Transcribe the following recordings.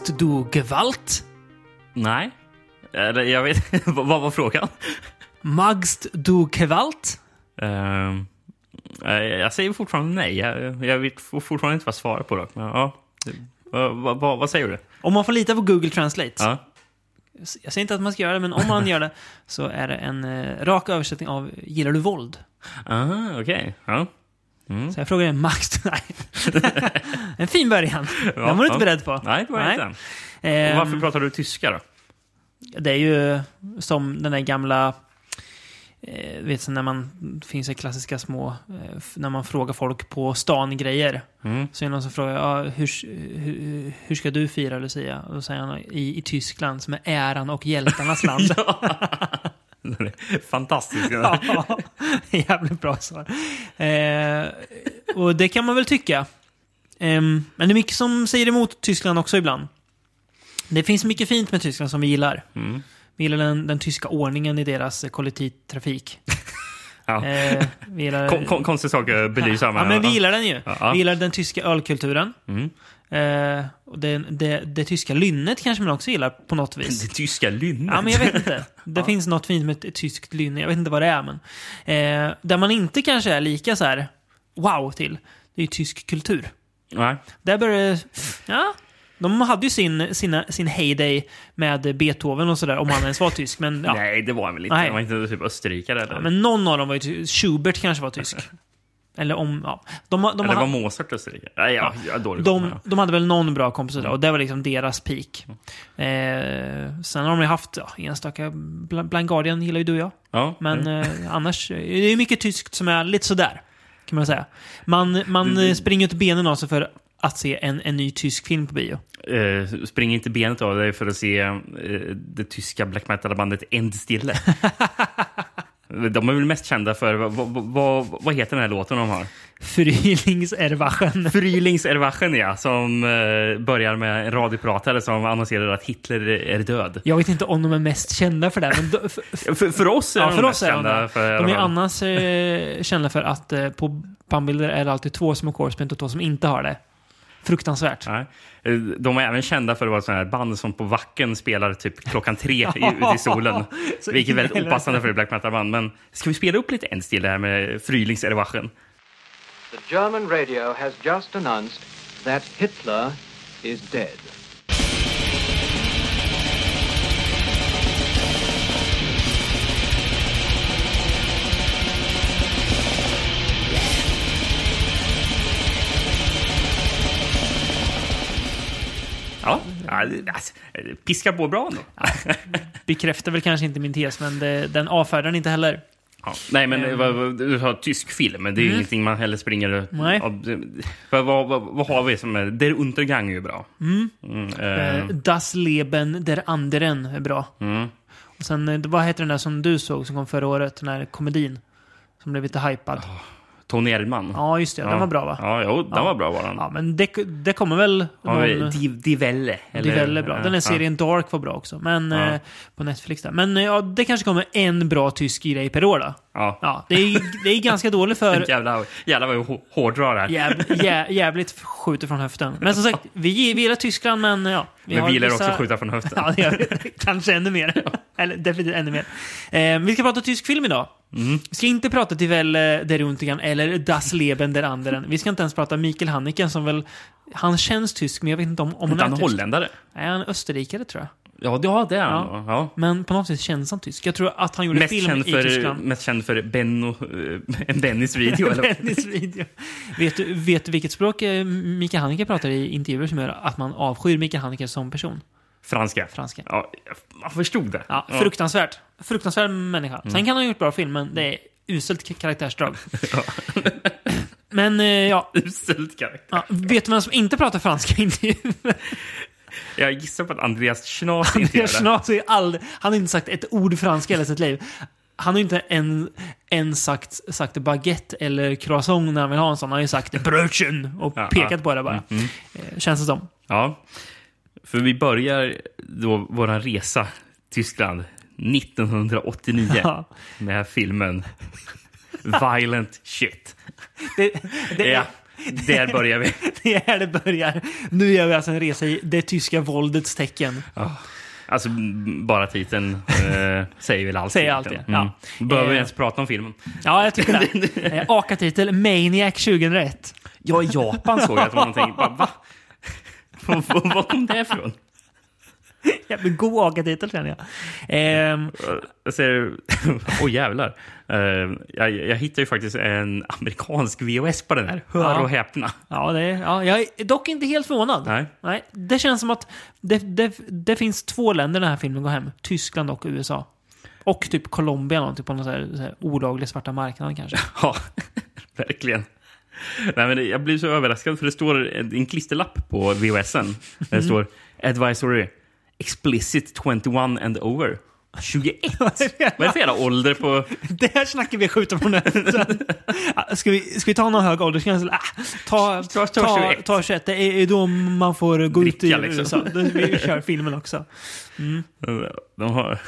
Magst du Gewalt? Nej. Eller, jag vet Vad var frågan? Magst du Gewalt? Eh, jag säger fortfarande nej. Jag, jag vet fortfarande inte vad svaret på det. Men, ja. Vad, vad, vad, vad säger du? Om man får lita på Google Translate. Ja. Jag säger inte att man ska göra det, men om man gör det så är det en eh, rak översättning av Gillar du våld? Aha, okej. Ja. Så jag frågar dig, Max... Nej. en fin början. Ja, Den var du inte beredd på. Nej, det var jag inte. Ehm, Och varför pratar du tyska då? Det är ju som den där gamla... Eh, vet du, när man... Det finns ju klassiska små... Eh, när man frågar folk på stan grejer. Mm. Så är det någon som frågar ja, hur, hur, hur ska du fira Lucia? Och då säger han i, i Tyskland som är äran och hjältarnas land. Den är Fantastisk. Ja, jävligt bra svar. Eh, och det kan man väl tycka. Ehm, men det är mycket som säger emot Tyskland också ibland. Det finns mycket fint med Tyskland som vi gillar. Mm. Vi gillar den, den tyska ordningen i deras eh, kollektivtrafik. Ja. Eh, vi gillar... Kon, kon, att belysa. ja, men vi gillar den ju. Ja. Vi gillar den tyska ölkulturen. Mm. Eh, och det, det, det tyska lynnet kanske man också gillar på något vis. Det tyska lynnet. Ja, men jag vet inte. Det finns något fint med ett tyskt lynne. Jag vet inte vad det är, men... Eh, där man inte kanske är lika så här wow till, det är ju tysk kultur. Nej. Där börjar. Ja, de hade ju sin, sina, sin heyday med Beethoven och sådär, om han ens var tysk. Men, ja. Nej, det var han väl inte. Nej. Han var inte typ österrikare eller? Ja, men någon av dem var ju. Schubert kanske var tysk. Eller om... Ja. De, de, de, eller var Mozart österrikare? Nej, ja, är dålig de, de hade väl någon bra kompositör och det var liksom deras peak. Eh, sen har de ju haft ja, enstaka... Bl- Blind Guardian gillar ju du och jag. Ja, Men mm. eh, annars, eh, det är mycket tyskt som är lite sådär. Kan man säga. Man, man eh, springer ut benen av sig för att se en, en ny tysk film på bio. Eh, springer inte benet av dig för att se eh, det tyska black metal-bandet Endstille. De är väl mest kända för, vad, vad, vad, heter den här låten de har? Frühlingserwachen. Frühlingserwachen ja, som eh, börjar med en radiopratare som annonserar att Hitler är död. Jag vet inte om de är mest kända för det, men de, för, För, för oss är ja, de för mest är de kända det. för... De är annars eh, kända för att eh, på bandbilder är det alltid två som har corespent och två som inte har det. Fruktansvärt. Nej. Eh, De är även kända för att vara sånt här band som på Wacken spelar typ klockan tre i, ute i solen. Vilket är väldigt opassande för ett black metal-band. Men ska vi spela upp lite Endstille här med Frühlingserwachen? The German radio has just announced that Hitler is dead. Ja, ja alltså, piskar på bra ändå. Bekräftar väl kanske inte min tes, men det, den avfärdar den inte heller. Ja. Nej, men eh, vad, du har tysk film, det är ju ingenting man heller springer... Mm. Nej. Vad, vad, vad, vad har vi som är... Der Untergang är ju bra. Mm, Eh, eh, Das Leben der anderen är bra. mm. Och sen, eh, vad heter den där som du såg som kom förra året? Den här komedin. Som blev lite hypad. Tony Erdman. Ja, just det. Den var bra va? Ja, jo, den Ja. var bra var den. Ja, men det, det kommer väl vi någon... Di, Di Velle? Det är väldigt bra. Den här Ja. serien Dark var bra också. Men Ja. eh, på Netflix där. Men eh, ja, det kanske kommer en bra tysk grej per år då. Ja. Ja, det är, det är ganska dåligt för... Jävlar, jävlar vad hå- hårdrar här. Jäv, jä, jävligt skjuter från höften. Men som sagt, vi, vi gillar Tyskland men ja. Vi Men vi gillar vissa- också skjuta från höften. Ja, det gör vi. Kanske ännu mer. Eller definitivt ännu mer. Eh, vi ska prata tysk film idag. Mm. Vi ska inte prata till väl eh, Der Untergang eller Das Leben der anderen. Vi ska inte ens prata Mikael Hanniken som väl... Han känns tysk, men jag vet inte om, om han är han tysk. holländare? Nej, han är österrikare tror jag. Ja, ja det är han. Ja. Ja. Men på något vis känns han tysk. Jag tror att han gjorde Mest, film känd i för, Tyskland. mest känd för Benno, eh, en Bennys video. eller? Bennys video. Vet du, vet du vilket språk eh, Mikael Haneke pratar i intervjuer som gör att man avskyr Mikael Haneke som person? Franska. Franska. Ja, jag förstod det. Ja, fruktansvärt. Fruktansvärd människa. Sen kan han ha gjort bra film, men det är uselt karaktärsdrag. men, eh, ja. Uselt karaktär. ja. Vet du vem som inte pratar franska i intervjuer? Jag gissar på att Andreas Schnaas inte Andreas har ju aldrig... Han har inte sagt ett ord franska i hela sitt liv. Han har inte en, en sagt, sagt baguette eller croissant när han vill ha en sån. Han har ju sagt brödchen och Ja, pekat ja. på det bara. Mm, Eh, Känns det som. Ja. För vi börjar då vår resa Tyskland 1989 Ja. med filmen Violent Shit. Det, det, Ja. Är, Där börjar vi. Det är här det börjar. Nu gör vi alltså en resa i det tyska våldets tecken. Alltså, m- bara titeln eh, säger väl allt. Säger allt, egentligen. ja. Ja. Behöver vi Eh. ens prata om filmen? Ja, jag tycker det. Eh, Aka-titel Maniac 2001. Ja, i Japan såg jag att det någonting. Bara, va? Var kom det ifrån? Jävligt god Aka-titel känner jag. Ehm. Åh jävlar. Eh, jag, jag hittade ju faktiskt en amerikansk VHS på den här. Hör Ja. och häpna. ja, det, ja, jag är dock inte helt förvånad. Nej. Nej, det känns som att det, det, det finns två länder den här filmen går hem. Tyskland och USA. Och typ Colombia någonting på någon så här, så här olaglig svarta marknaden kanske. Ja, verkligen. Nej, men jag blir så överraskad för det står en, klisterlapp på VHSen. Det står Advisory Explicit 21 and over. 21? Vad är det för jävla ålder på... Det här snackar vi skjuta på. Ah, ska, vi, ska vi ta någon hög åldersgräns? Ah, ta, Ta- ta, ta ta, 21. 21. 21. Det är är då man får gå ut i Dricka, liksom. USA. Vi kör filmen också. De har,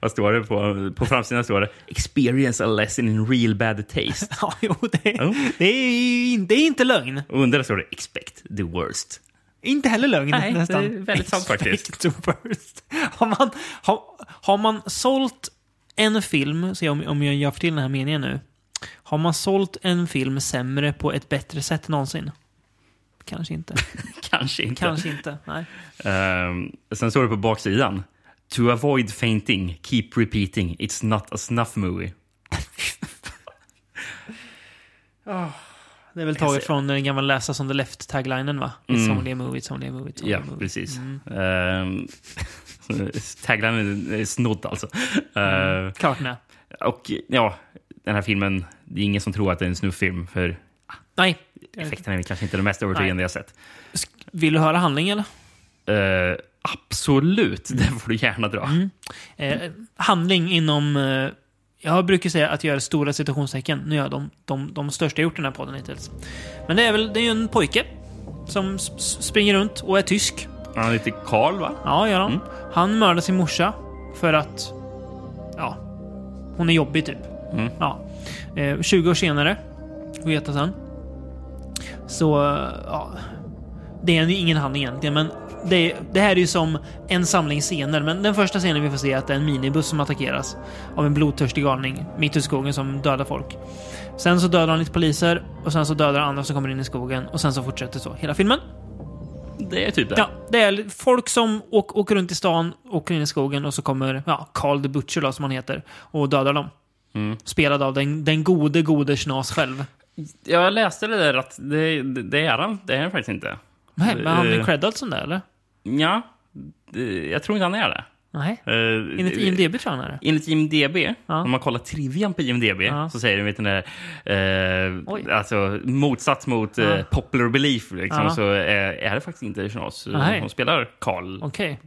vad står det på, på framsidan? står det Experience a lesson in real bad taste. Ja, jo, det, Jo. det, är, det är inte lögn. Under står det Expect the worst. Inte heller lögn Nej, det är nästan. väldigt sant faktiskt. Har man, har, har man sålt en film, se om, om jag gör för till den här meningen nu. Har man sålt en film sämre på ett bättre sätt någonsin? Kanske inte. Kanske inte. Kanske inte. Nej. Ehm, sen står det på baksidan. To avoid fainting, keep repeating. It's not a snuff movie. Det är väl taget från den gamla Läsa som the left-taglinen va? It's Mm. only a movie, it's only a movie, it's only Ja, a movie. precis. Mm. Um, Taglinen är snodd alltså. Ehm, Klart nej. och ja, den här filmen, det är ingen som tror att det är en snufffilm för Nej. effekterna är kanske inte det mest övertygande jag sett. Vill du höra handling eller? Eh, absolut, det får du gärna dra. Mm. Eh, handling inom... Jag brukar säga att jag gör stora citationstecken. Nu gör jag de, de, de största jag gjort i den här podden hittills. Men det är väl det är ju en pojke som springer runt och är tysk. Han heter Karl, va? Ja, gör han. Mm. Han mördar sin morsa för att... Ja. Hon är jobbig typ. Mm. Ja. Eh, 20 år senare, får veta sen. Så, eh, ja. Det är ingen handling egentligen, men det, det här är ju som en samling scener. Men den första scenen vi får se är att det är en minibuss som attackeras av en blodtörstig galning mitt i skogen som dödar folk. Sen så dödar han lite poliser och sen så dödar han andra som kommer in i skogen och sen så fortsätter så hela filmen. Det är typ det. Ja, det är folk som åk, åker runt i stan, åker in i skogen och så kommer ja, Carl the Butcher då, som han heter och dödar dem. Mm. Spelad av den, den gode, gode Schnas själv. Jag läste det där att det, det, det är han. Det är han faktiskt inte. Nej, men han är Eh. creddad som det, eller? Ja, det, jag tror inte han är det. Nej. Eh, Enligt IMDB tror jag han är det. Enligt IMDB, Ja. om man kollar trivian på IMDB, Ja. så säger de vet ni, eh, Oj. alltså motsats mot Ja. eh, popular belief, liksom, Ja. så är, är det faktiskt inte Nej. som spelar Karl. Okej.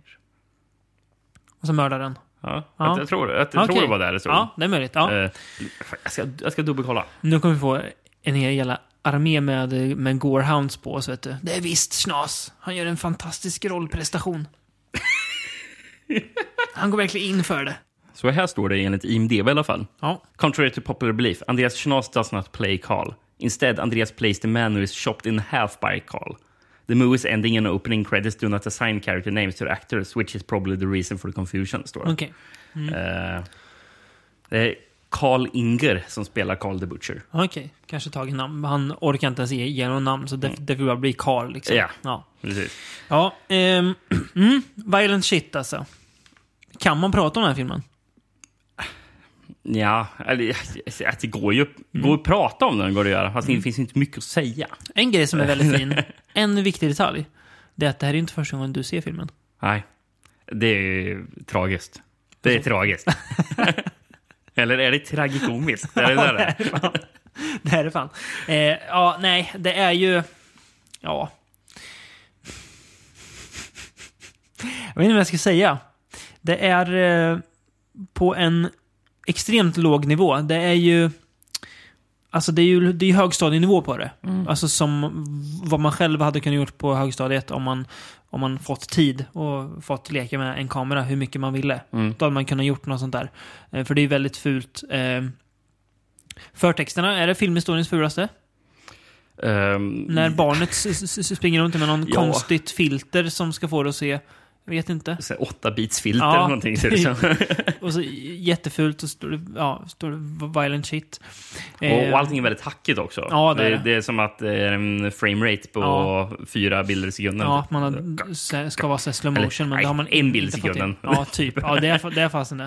Och så mördar den. Ja, Ja. Jag, tror, jag, tror det var där det stod. Ja, det är möjligt. Ja. Eh, jag, ska, jag ska dubbelkolla. Nu kommer vi få en hel jävla armé med, med Gorehounds på oss, vet du. Det är visst Schnas. Han gör en fantastisk rollprestation. Han går verkligen in för det. Så här står det enligt IMDB i alla fall. Ja. Contrary to popular belief, Andreas Schnoz does not play Carl. Instead, Andreas plays the man who is chopped in half by Carl. The movie's ending and opening credits do not assign character names to the actors, which is probably the reason for the confusion, står det. Okej. Eh, det Carl Inger som spelar Carl the Butcher. Okej. Kanske tagit namn. Han orkar inte ens ge, någon namn, så det, det får bara bli Carl liksom. Ja. Ja. Precis. Ja, ehm, mm, violent shit alltså. Kan man prata om den här filmen? Ja, eller, att det går ju går att prata om den, går det att göra. Fast det finns inte mycket att säga. En grej som är väldigt fin, en viktig detalj, det är att det här är inte första gången du ser filmen. Nej, det är tragiskt. Det är tragiskt. Eller är det tragikomiskt? Är det där det är? Det fan. Eh, ja, nej, det är ju... Ja. Jag vet inte vad jag ska säga. Det är eh, på en extremt låg nivå. Det är ju... Alltså det är ju det är högstadienivå på det. Alltså som vad man själv hade kunnat gjort på högstadiet om man, om man fått tid och fått leka med en kamera hur mycket man ville. Mm. Då hade man kunnat gjort något sånt där. Eh, för det är väldigt fult. Eh, förtexterna, är det filmhistoriens fulaste? Ehm, När barnet springer runt med någon Ja. konstigt filter som ska få det att se... Vet inte. så åtta bits filter Ja, eller någonting. ser det som. Och så jättefult och står ja, står det violent shit. och, Eh, och allting är väldigt hackigt också. Ja, det är det, det. är som att det är en framerate på Ja. fyra bilder i sekunden. Ja, man har, ska vara så slow Eller, motion, men nej, har man en bild i sekunden. Ja, typ. Ja, det är, det är fasen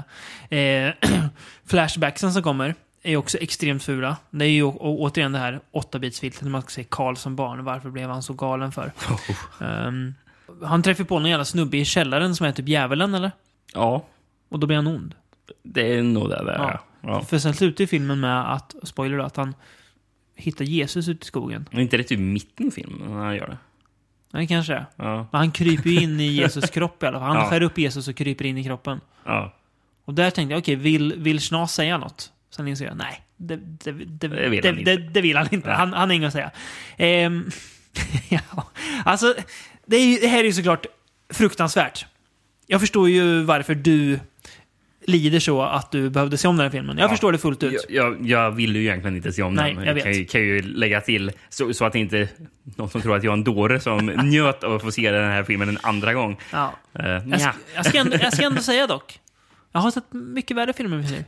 det. Eh, flashbacksen som kommer är också extremt fula. Det är ju återigen det här 8-bitsfiltret när man ska se Karl som barn. Varför blev han så galen för? Ehm, han träffar på någon jävla snubbe i källaren som är typ djävulen, eller? Ja, Och då blir han ond. det är nog det där. Ja. Ja. För sen slutar ju filmen med att, spoiler då, att han hittar Jesus ute i skogen. Men inte det typ mitten av filmen när han gör det? Nej, kanske är. Ja. Men han kryper ju in i Jesus kropp i alla fall. Han Ja. skär upp Jesus och kryper in i kroppen. ja. Och där tänkte jag, okej, vill, vill Snas säga något? Sen inser jag, nej, det, det, det, Det vill han inte. det, vill han inte. Han, han har inget att säga. Ehm, ja, alltså, det, är det här är ju såklart fruktansvärt. Jag förstår ju varför du lider så att du behövde se om den här filmen. Jag Ja. förstår det fullt ut. Jag, jag, jag vill ju egentligen inte se om Nej, den. jag vet. Kan, ju- kan ju lägga till så, så att inte någon som tror att jag är en dåre som njöt av att få se den här filmen en andra gång. Ja. Uh, Jag, jag, ska ändå, jag ska ändå säga dock. Jag har sett mycket värre filmer. Precis.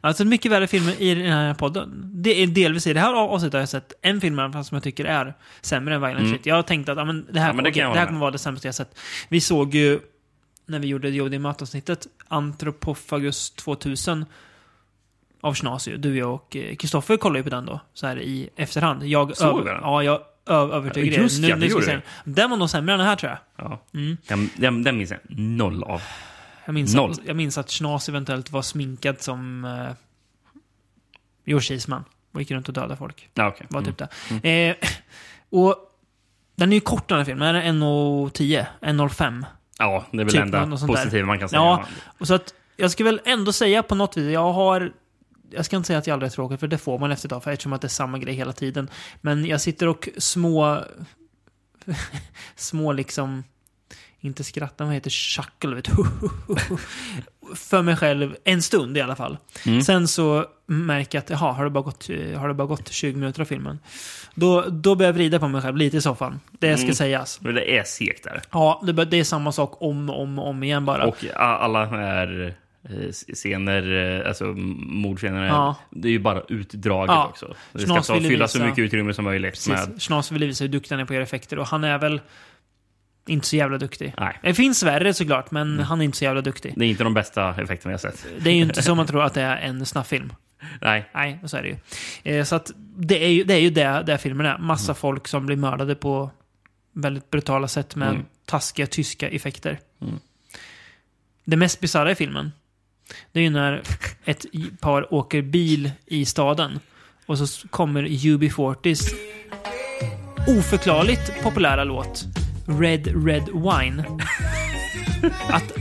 Jag har sett mycket värre filmer i den här podden. Det är delvis i det här avsnittet har jag sett en film i som jag tycker är sämre än Violent Mm. Shit. Jag har tänkt att ja, men det, här, Ja, men det jag det här kommer vara det sämsta jag sett. Vi såg ju, när vi gjorde Jodi Matt-avsnittet, Anthropophagus 2000 av Schnas. Du, jag och eh, Kristoffer kollade ju på den då, så här i efterhand. Jag Såg över- den? Ja, jag övertygade Just er. ja, det gjorde den. Den var nog sämre än den här tror jag. Ja. Mm. Den, den, den minns jag noll av. Jag minns, Noll. att, jag minns att Schnas eventuellt var sminkad som uh, George Eastman och gick runt och dödade folk. Ja, okay. Var mm. typ det. Eh, och den är ju kort den här filmen. Den är 1.10, 1.05. Ja, det är väl Typ enda positiva man kan säga. Ja. Och så att jag ska väl ändå säga på något vis, jag har... Jag ska inte säga att jag aldrig är tråkig, för det får man efter ett tag, för eftersom att det är samma grej hela tiden. Men jag sitter och små... små liksom... Inte skratta, vad heter chuckle. För mig själv, en stund i alla fall. Mm. Sen så märker jag att, jaha, har det bara gått, har det bara gått 20 minuter av filmen? Då, då börjar jag vrida på mig själv lite i soffan. Det ska Mm. sägas. Men det är segt där. Ja, det, det är samma sak om och om, om igen bara. Och alla är eh, scener, eh, alltså mordscener, Ja. det är ju bara utdraget Ja. också. Det ska ta, ville fylla så visa- mycket utrymme som möjligt. Precis. Med, Schnas vill visa hur duktig han är på att göra effekter och han är väl inte så jävla duktig. nej, Det finns värre såklart, men Mm. han är inte så jävla duktig. det är inte de bästa effekterna jag sett. Det är ju inte som man tror att det är en snabffilm. Nej, Nej, så är det ju. Eh, så att det är ju det, är ju det, det filmen är. Massa Mm. folk som blir mördade på väldigt brutala sätt med Mm. taskiga tyska effekter. Mm. Det mest bisarra i filmen, det är ju när ett par åker bil i staden och så kommer UB40s oförklarligt populära låt Red Red Wine. Att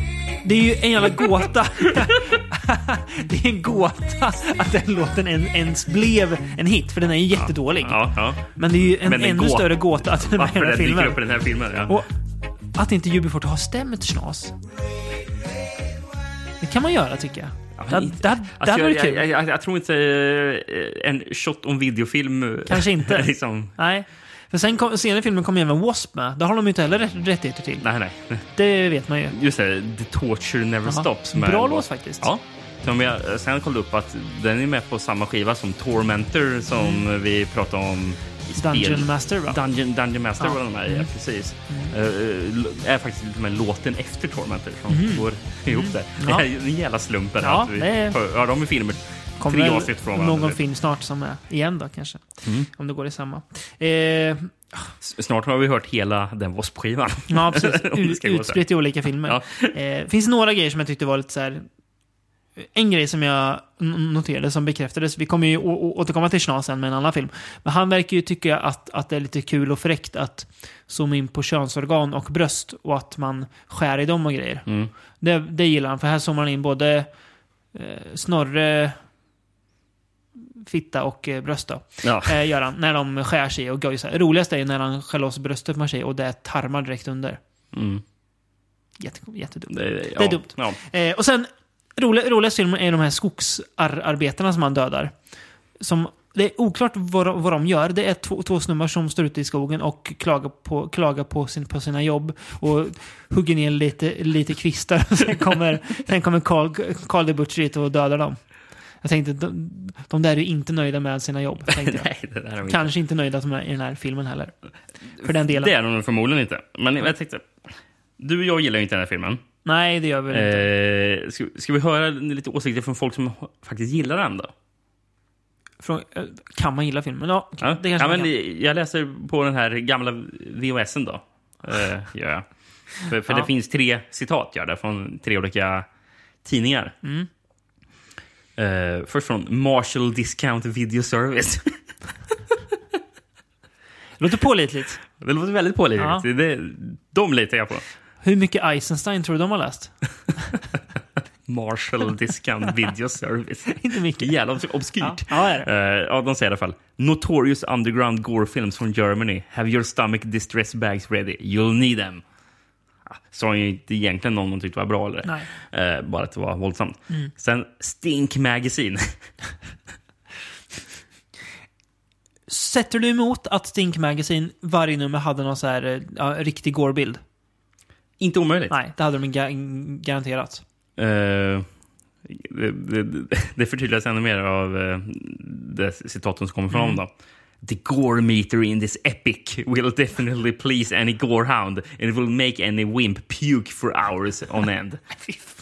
det är ju en jävla gåta. det är en gåta att den låten en, ens blev en hit, för den är ju jättedålig. ja, ja. Men det är ju en Men en ännu gå- större gåta att den Varför den dyker filmen. upp i den här filmen. Ja. Och att inte UB40 har stämt Schnas. Det kan man göra tycker jag. Ja, Det, det, det, Alltså, hade jag, varit kul. jag, jag, jag tror inte eh, en shot om videofilm... Kanske inte. liksom, Nej. För sen kom, senare i filmen kom ju även W.A.S.P. med. Det har de ju inte heller rätt, rättigheter till. nej, nej. Det vet man ju. Just det, The Torture Never Jaha. Stops. med- Bra låt faktiskt. Ja. Som jag sen kollade upp att den är med på samma skiva som Tormentor som vi pratade om i spel. Mm. Dungeon Master va? Dungeon, Dungeon Master Ja. var de med Mm. precis. Mm. Eh, är faktiskt lite med låten efter Tormentor som Mhm. går ihop där. Ja. Det är en jävla slump. Ja, att vi är- hör dem i filmer Kommer väl från någon film snart som är igen då kanske. Mm. Om det går i samma. Eh, Snart har vi hört hela den W.A.S.P-skivan. ja, precis. Utspritt i olika filmer. Ja. Eh, finns några grejer som jag tyckte var lite så här. En grej som jag noterade som bekräftades, vi kommer ju återkomma till Schnas sen med en annan film. Men han verkar ju tycka att, att det är lite kul och fräckt att zooma in på könsorgan och bröst och att man skär i dem och grejer. Mm. Det, det gillar han, för här zoomar han in både eh, snorre, fitta och eh, bröst då. Ja. Eh, gör han, när de skär sig och gojsar. Roligast är ju när han skär loss bröstet på tjej och det är tarmar direkt under. Mm. Jätte, jättedumt. Det, Det är dumt. Ja. Eh, och sen, roliga, roligast filmen är de här skogsarbetarna som han dödar. Som det är oklart vad, vad de gör. Det är två, två snubbar som står ute i skogen och klagar på, klagar på, sin, på sina jobb och hugger ner lite, lite kvistar. sen kommer, sen kommer Carl, Carl the Butcher dit och dödar dem. Jag tänkte, de, de där är ju inte nöjda med sina jobb. Nej, det vi inte. Kanske inte nöjda är i den här filmen heller. För den delen. Det är de förmodligen inte. Men jag tänkte, du och jag gillar ju inte den här filmen. Nej, det gör vi inte. Eh, ska, ska vi höra lite åsikter från folk som faktiskt gillar den då? Från, eh, kan man gilla filmen? Ja, Ja, det kanske ja, man men kan. jag läser på den här gamla VHSen då. Eh, gör jag. För, för Ja. det finns tre citat gör det, från tre olika tidningar. Mm. Eh, först från Marshall Discount Video Service. Låter pålitligt. det låter väldigt pålitligt. Ja. Det, de litar jag på. Hur mycket Eisenstein tror du de har läst? Marshall Discount Video Service. Inte mycket. Jävla obs- obskyrt. Ja, ja. Eh, ja, de säger i alla fall. Notorious underground gore films from Germany. Have your stomach distress bags ready. You'll need them. Sa ju inte egentligen någon de tyckte var bra eller. Eh, bara att det var våldsamt. Mm. Sen Stink Magazine. Sätter du emot att Stink Magazine varje nummer hade någon så här eh, ja, riktig gårbild? inte omöjligt. Nej, det hade de ga- garanterat. Eh, det, det, det förtydligas ännu mer av uh, det citaten som kommer från Mm. dem. Då. The gore meter in this epic will definitely please any gorehound and it will make any wimp puke for hours on end.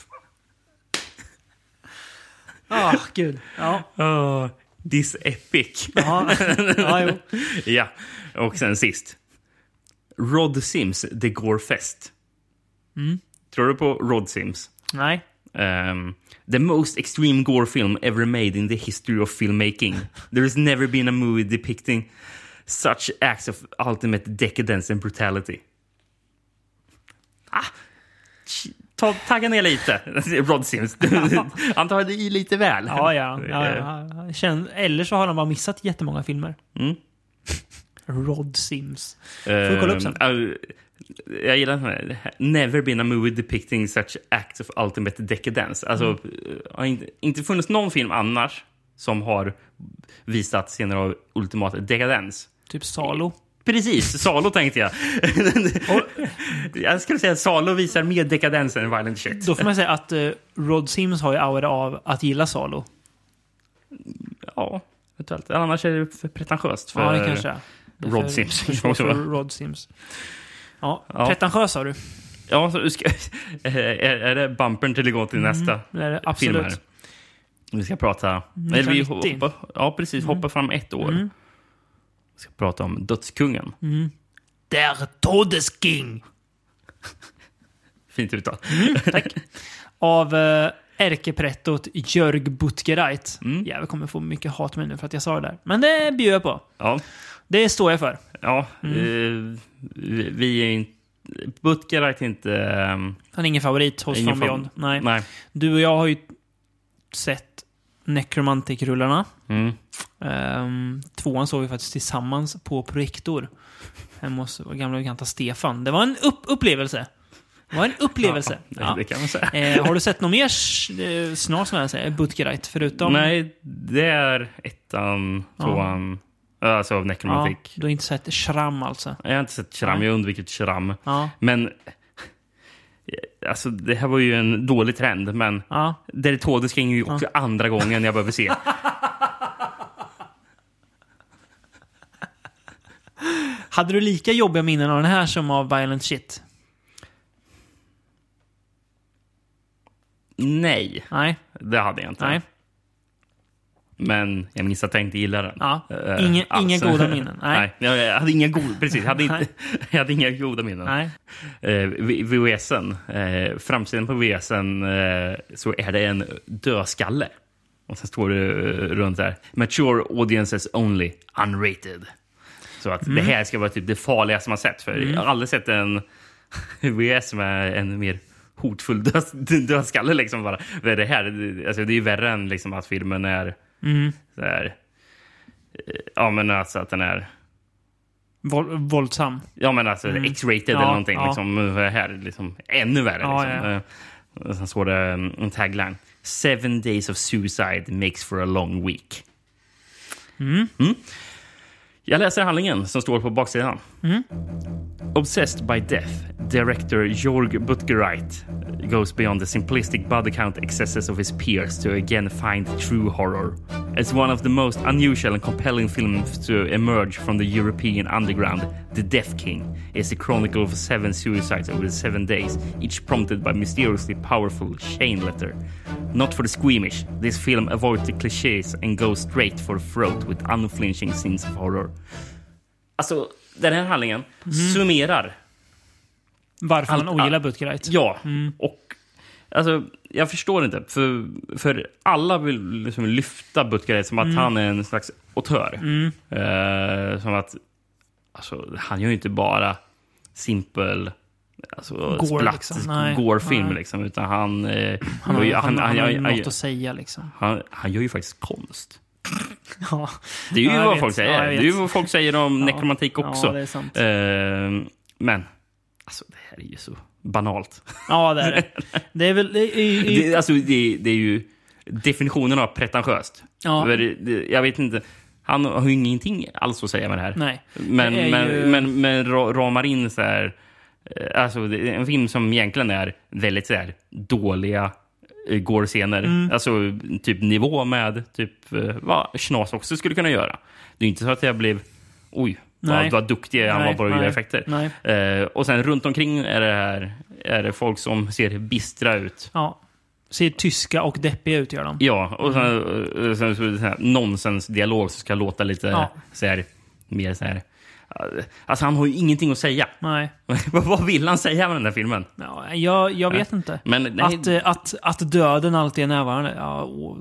Ah, gud. Ja. Oh, this epic. Ja, jo. ja, och sen sist. Rod Sims, The Gore Fest. Mm. Tror du på Rod Sims? Nej. Um, the most extreme gore film ever made in the history of filmmaking. There has never been a movie depicting such acts of ultimate decadence and brutality. Ah, ta, tagga ner lite, Rod Sims. Han tar det i lite väl. Ja, ja. ja, ja. Känn, eller så har de bara missat jättemånga filmer. Mm. Rod Sims. Får vi kolla upp sen? Äh, jag gillar den här. Never been a movie depicting such acts of ultimate decadence. Alltså, Mm. äh, har inte, inte funnits någon film annars som har visat scener av ultimat dekadens. Typ Salo. Precis, Salo tänkte jag. jag skulle säga att Salo visar mer dekadens än Violent Shit. Då får man säga att eh, Rod Sims har ju aura av att gilla Salo. Ja, eventuellt. Annars är det för pretentiöst. För, ja, det kanske är. Rod för- Sims. för Rod Sims. Ja, Ja. pretentiös sa du. Ja, så ska, är, är det bumpern till att gå till nästa Det är det film absolut. här? Vi ska prata... Eller vi 1990. hoppa, ja, precis. Hoppa fram ett år. Mm. Vi ska prata om Dödskungen. Der Todesking. Fint uttal. Tack. Av eh, ärkeprettot Jörg Butgereit. Mm. Jävlar, kommer få mycket hat med nu för att jag sa det där. Men det bjuder jag på. Ja, Det står jag för. ja Mm. eh, vi, är inte... Butgereit är inte... ehm, Han är ingen favorit hos ingen From. Nej. Nej. Du och jag har ju sett Necromantic-rullarna. Mm. Um, tvåan såg vi faktiskt tillsammans på projektor. Hemma hos vår gamla bekanta Stefan. Det var en upp upplevelse. Det var en upplevelse. Ja, det, Ja. kan man säga. Eh, har du sett något mer eh, snar som jag säger, Butgereit? Förutom... Nej, det är ettan, Ja. Tvåan... Alltså av Ja, Necromantic. du har inte sett Shram alltså? Jag har inte sett Shram, jag har undvikit Shram. Ja. Men... Alltså, det här var ju en dålig trend, men Ja. Deritodes är ju också andra gången jag behöver se. Hade du lika jobbiga minnen av den här som av Violent Shit? Nej, Nej. det hade jag inte. Nej. Men jag minns att jag inte gillade den. Ja. Eh, Inga, alls. inga goda minnen. Nej. Nej, jag hade inga goda, precis, jag hade, inte, jag hade inga goda minnen. Nej. Eh, VHSen, eh, framsidan på VHSen eh, så är det en dödskalle. Och sen står det eh, runt där. Mature audiences only, unrated. Så att Mm. det här ska vara typ det farligaste man sett. För Jag har aldrig sett en VHS med en mer hotfull död, dödskalle. Liksom bara. Det här det, alltså, det är ju värre än liksom, att filmen är Mm. så här, eh, Ja, men alltså att den är Våld, våldsam. Ja, men alltså X-rated Mm. Ja, eller någonting. ja. Liksom, det här liksom, ännu värre. Ja, liksom. Eh, Sen står det mm, en tagline. Seven days of suicide makes for a long week. Mm. Jag läser handlingen som står på baksidan. Mm. Obsessed by death, director Jorg Butgereit goes beyond the simplistic body count excesses of his peers to again find true horror. It's one of the most unusual and compelling films to emerge from the European underground. The Death King is a chronicle of seven suicides over seven days, each prompted by mysteriously powerful chain letter. Not for the squeamish, this film avoids the cliches and goes straight for the throat with unflinching scenes of horror. Alltså, den här handlingen summerar Varför man ogillar Butgereit. Ja, och alltså, jag förstår inte. För, för alla vill liksom lyfta Butgereit som att Mm. han är en slags auteur. Eh, som att alltså, han gör ju inte bara simpel alltså, splatt, liksom. Nej, gore-film. nej. Liksom, utan han, eh, Han har, ju- han, han, har ju han, något att säga liksom. han, han gör ju faktiskt konst. Ja, Det är ju Ja, vad vet. folk säger. Ja, det är ju vad folk säger om Ja. nekromantik också. Eh, men, alltså det här är ju så banalt. Ja, det är det. Det är väl... Är, är, Det, alltså, det, det är ju definitionen av pretentiöst. Ja. Jag vet inte. Han har ju ingenting alls att säga med det här. Nej. Men, Det men, ju- men, men ra- ramar in så här... eh, Alltså, det är en film som egentligen är väldigt så här dåliga eh, gore-scener. Mm. Alltså typ nivå med typ eh, vad Schnas också skulle kunna göra. Det är inte så att jag blev... Oj, Nej. vad, vad duktig han var på att göra effekter. Eh, och sen runt omkring är det här är det folk som ser bistra ut. Ja. Ser tyska och deppiga ut gör de. Ja, och sen, eh, sen så här nonsensdialog som ska låta lite Ja. så här, mer så här... Alltså han har ju ingenting att säga. Nej. Vad- vill han säga med den där filmen? Ja, jag, jag vet inte. Men, nej, Att, eh, att, att döden alltid är närvarande. Ja, och,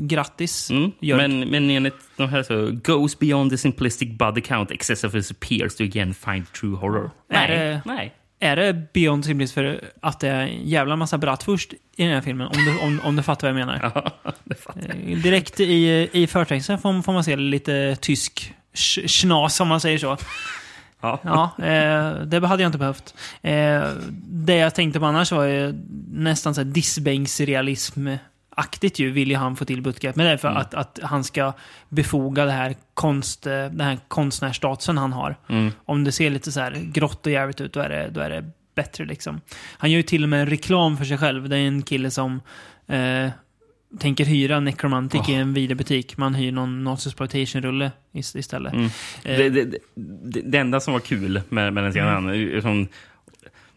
grattis. mm, men, men enligt de här så goes beyond the simplistic body count excess of his appears to again find true horror. Är Nej, det- nej. Är det Beyond Simplis för att det är en jävla massa bratwurst i den här filmen? Om du, om, om du fattar vad jag menar. Ja, det fattar jag. Eh, Direkt i, i förtexten får, får man se lite tysk schnas, om man säger så. Ja. Ja, eh, det hade jag inte behövt. Eh, det jag tänkte på annars var ju nästan så här Disbanks-realism-aktigt ju, vill ju han få till Butgereit. Men det är för att, att han ska befoga det här, konst, eh, den här konstnärsstatusen han har. Mm. Om det ser lite så här grått och jävligt ut, då är det, då är det bättre liksom. Han gör ju till och med en reklam för sig själv. Det är en kille som eh, tänker hyra Necromantic i en videobutik. Man hyr någon Notes-exploitation-rulle is- istället. Mm. Eh, Det, det, det, det enda som var kul med, med den scenen, Mm. som,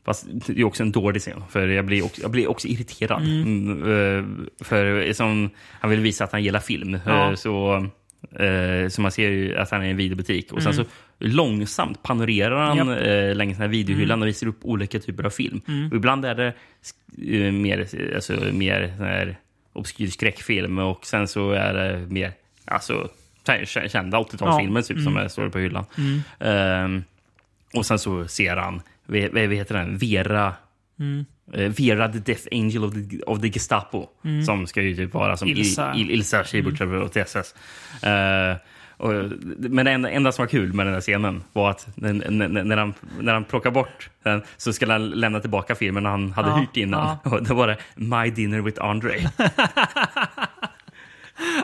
fast det är också en dålig scen, för jag blir också, jag blir också irriterad. Mm, eh, för som, han vill visa att han gillar film, Ja. eh, så, eh, så man ser ju att han är i en videobutik. Och sen så långsamt panorerar han Mm. Mm. eh, längs den här videohyllan och visar upp olika typer av film. Och ibland är det eh, mer, alltså, mer här obskyr skräckfilm och sen så är det mer alltså, kända 80-talsfilmer typ, som är, står på hyllan. Ehm, och sen så ser han, vad heter den, Vera eh, Vera the Death Angel of the, of the Gestapo. Som ska ju typ vara som Ilsa. Il, Il, Ilsa Schiebertler och TSS. Eh, och, men det enda, som var kul med den där scenen var att när, han, när han plockar bort den så skulle han lämna tillbaka filmen han hade Ja, hyrt innan. Och då var det My Dinner with Andre.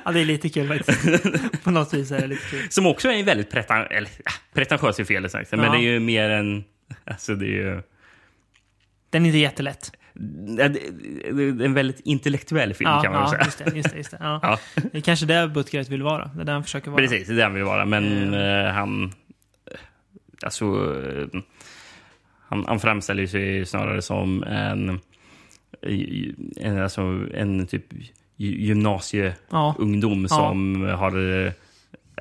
Ja, det är lite kul faktiskt. På något vis är det lite kul. Som också är en väldigt pretan, eller, ja, pretentiös är fel men Ja. det är ju mer en... Alltså det är ju... Den är inte jättelätt. Det det en väldigt intellektuell film Ja, kan man ja säga. just det. Just det, just det. Ja. Ja. Det är kanske där Butgereit vill vara. Det är där han försöker vara. Precis, det är det han vill vara. Men Mm. han... eh, Alltså... eh, han, han framställer sig snarare som en... en alltså en typ gy- gymnasieungdom som har...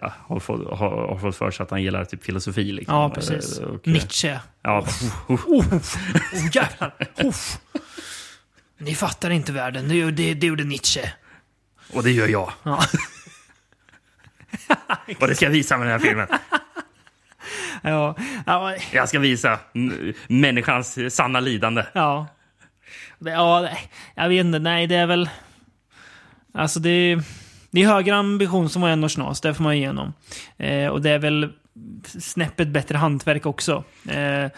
Ja, har, fått, har, har fått för sig att han gillar typ filosofi. Liksom. Ja, precis. Och, Nietzsche. Ja, Oh, oh jävlar. Uff. Ni fattar inte världen. Det, det, det gjorde Nietzsche. och det gör jag. Ja. Och det ska jag visa med den här filmen. Ja. Ja. Jag ska visa människans sanna lidande. ja. Det, ja, det- jag vet inte. Nej, det är väl... Alltså det... Det är högre ambition som var en och snas, det får man igenom. Eh, och det är väl snäppet bättre hantverk också. Eh,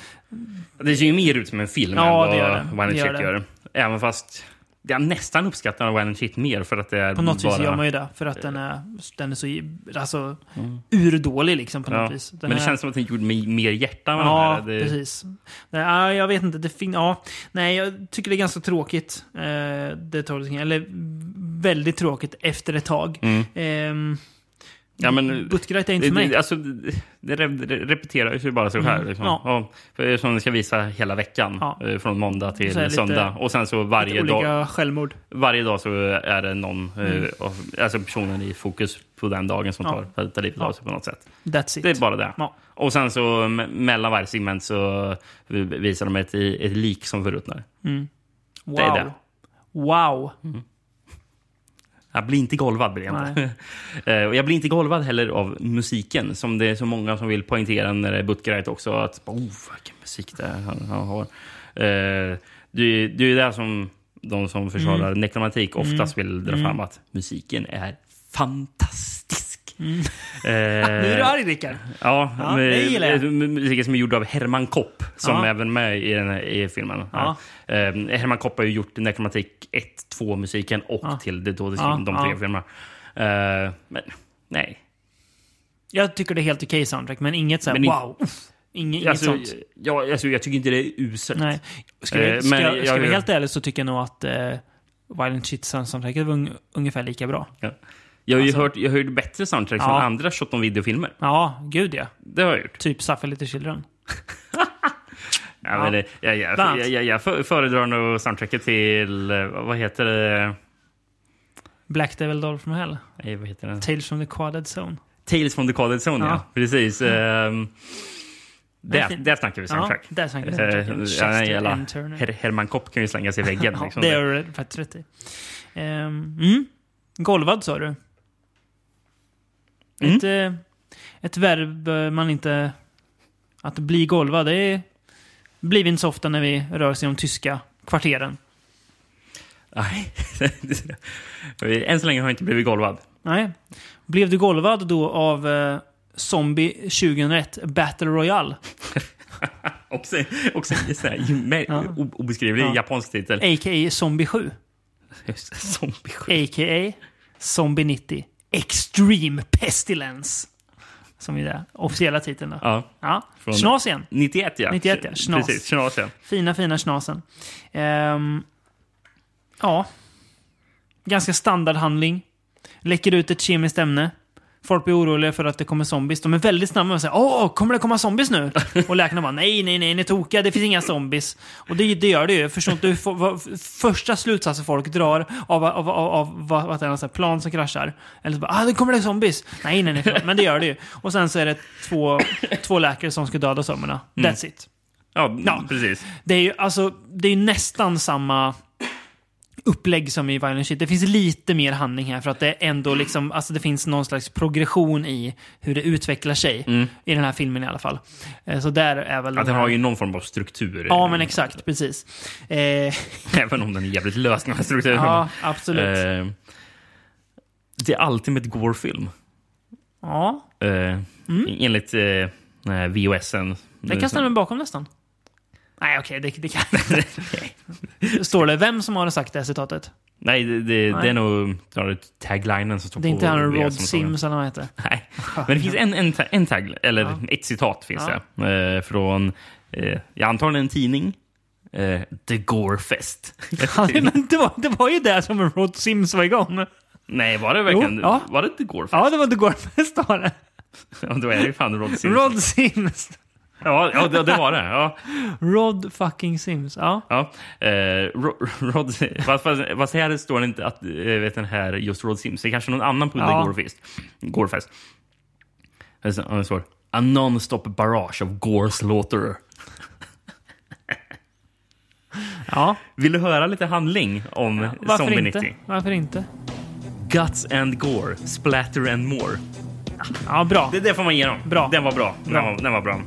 Det ser ju mer ut som en film Ja, än det vad gör det. One Det gör det. Även fast jag nästan uppskattar Violent Shit mer för att det är På något bara... vis gör man ju det. För att den är, den är så alltså, urdålig liksom på Mm. Ja, något vis. Den men det är, känns som att den gjorde mig mer hjärta med Ja, den här. Det, precis. Ja, jag vet inte. Det fin- ja, nej, jag tycker det är ganska tråkigt. Eh, det King. Eller väldigt tråkigt efter ett tag. Mm. Ehm, Ja, men- Buttgright är inte för det, mig. det, alltså, det, det re- det repeterar sig bara sig själv. Liksom. Ja. För som ska visa hela veckan. Ja. eh, Från måndag till lite- söndag. Och sen så varje olika dag, självmord. varje dag så är det någon, eh, av, alltså personen i fokus på den dagen som Mm. Ja. tar, tar livet av sig på något sätt. That's it. Det är bara det. Ja. Och sen så me- mellan varje segment så visar de ett, ett lik som förruttnar. wow. det är det. Wow. Jag blir inte golvad, blir jag inte. Och jag blir inte golvad heller av musiken, som det är så många som vill poängtera när det är Butgerite också. Att, oh, vilken musik det är han, han har. Eh, det, det är det som de som försvarar Mm. nekromantik oftast vill dra fram, att musiken är fantastisk. Eh, Nu är du arg, Rickard. Ja, Ja, med- det gillar jag. med- musiken som är gjord av Herman Kopp, som Ja. är även med i, den här, i filmen. Ja. Eh, Herman Kopp har ju gjort Necromantic 1, 2-musiken och till The Dodis Ja, de tre filmerna. Eh, men nej. Jag tycker det är helt okej soundtrack, men inget såhär wow. Inge, inget Alltså, sånt. ja, alltså, jag tycker inte det är uselt. Nej. Ska, Eh, jag, ska, men jag, jag- ska jag vara jag- helt ärlig så tycker jag nog att uh, Violent Shit soundtracket var un, ungefär lika bra. Ja. Jag har ju Alltså- hört, jag har hört bättre soundtracks Ja. från andra shot on video-filmer. Ja, gud ja. Det har jag gjort. Typ Suffer Little Children. Ja, Men det, jag, jag, jag, jag, jag för- föredrar nog soundtracket till, eh, vad heter det? Black Devil Doll from Hell. Nej, vad heter det? Tales from the Quaded Zone. Tales from the Coded Zone, ja. Ja. Precis. ehm, Det är där, snackar vi soundtrack. Ja, där snackar vi Eh, soundtrack. ja, Chester. Turner. Her Herman Kopp kan ju slänga sig i väggen. Ja, liksom. det har du faktiskt rätt i. Um, mm. Golvad sa du. Mm. Ett, eh, ett verb eh, man inte... Att bli golvad, det är, blir vi inte så ofta när vi rör oss i de tyska kvarteren. Nej. Än så länge har jag inte blivit golvad. Nej. Blev du golvad då av eh, Zombie 2001 Battle Royale? Också, också en Ja. obeskrivlig Ja. japansk titel. A.k.a. Zombie 7. Just det, Zombie skit. A.k.a. Zombie 90 Extreme Pestilence. Som är den officiella titeln då. Ja, Ja. Från- Snas igen. 91 ja. 91, ja. Knas. Precis, ja. Fina, fina snasen. Ehm, ja. Ganska standardhandling. Läcker ut ett kemiskt ämne. Folk blir oroliga för att det kommer zombies. De är väldigt snabba med att säga Åh, kommer det komma zombies nu? Och läkarna bara nej, nej, nej, ni är tokiga. Det finns inga zombies. Och det, det gör det ju. Jag förstår inte hur vad, första slutsatsen folk drar av, av, av, av vad, vad det är, här plan som kraschar. Eller så bara, ah, det kommer det zombies. Nej, nej, nej, förlåt. men det gör det ju. Och sen så är det två, två läkare som ska döda zombierna. That's it. Ja, Ja. precis. Det är ju alltså, det är nästan samma upplägg som i Violent Shit. Det finns lite mer handling här för att det ändå liksom, alltså det finns någon slags progression i hur det utvecklar sig. I den här filmen i alla fall. Eh, Så där är väl Att den den har ju någon form av struktur. Ja, men exakt. Precis. Eh, Även om den är jävligt lös, den här strukturen. ja, absolut. Eh, det är Ultimate Gore-film. ja, Eh, Enligt eh, VOSen. det kan stämma bakom nästan. Nej, okej, det, det kan Står det vem som har sagt det här citatet? Nej, det, det, Nej. det är nog snarare taglinen som står Det är på inte han Rod. Sims eller vad heter. Nej, men det finns en, en, en tag, eller Ja. ett citat finns Ja. det. Eh, från, eh, jag antar en tidning. Eh, The Gorefest. Ja, men det, var, det var ju det som Rod Sims var igång. Nej, var det verkligen? Jo, ja. Var det The Gorefest? Ja, det var The Gorefest var det. Ja, då är det ju fan Rod Sims. Rod Sims. Ja, ja det, det var det. Ja. Rod fucking Sims. Ja. Ja, eh, Ro- Rod, fast, fast, fast här står det inte att eh, vet den här just Rod Sims. Det är kanske någon annan på Ja. Gorefest. Gorefest. Det står- A non-stop barrage of gore slaughter. ja. Vill du höra lite handling om Varför Zombie inte? 90? Varför inte? Guts and gore, splatter and more. Ja, bra. Det, det får man ge dem. Bra. Den var bra. Den, Bra. var, den var bra.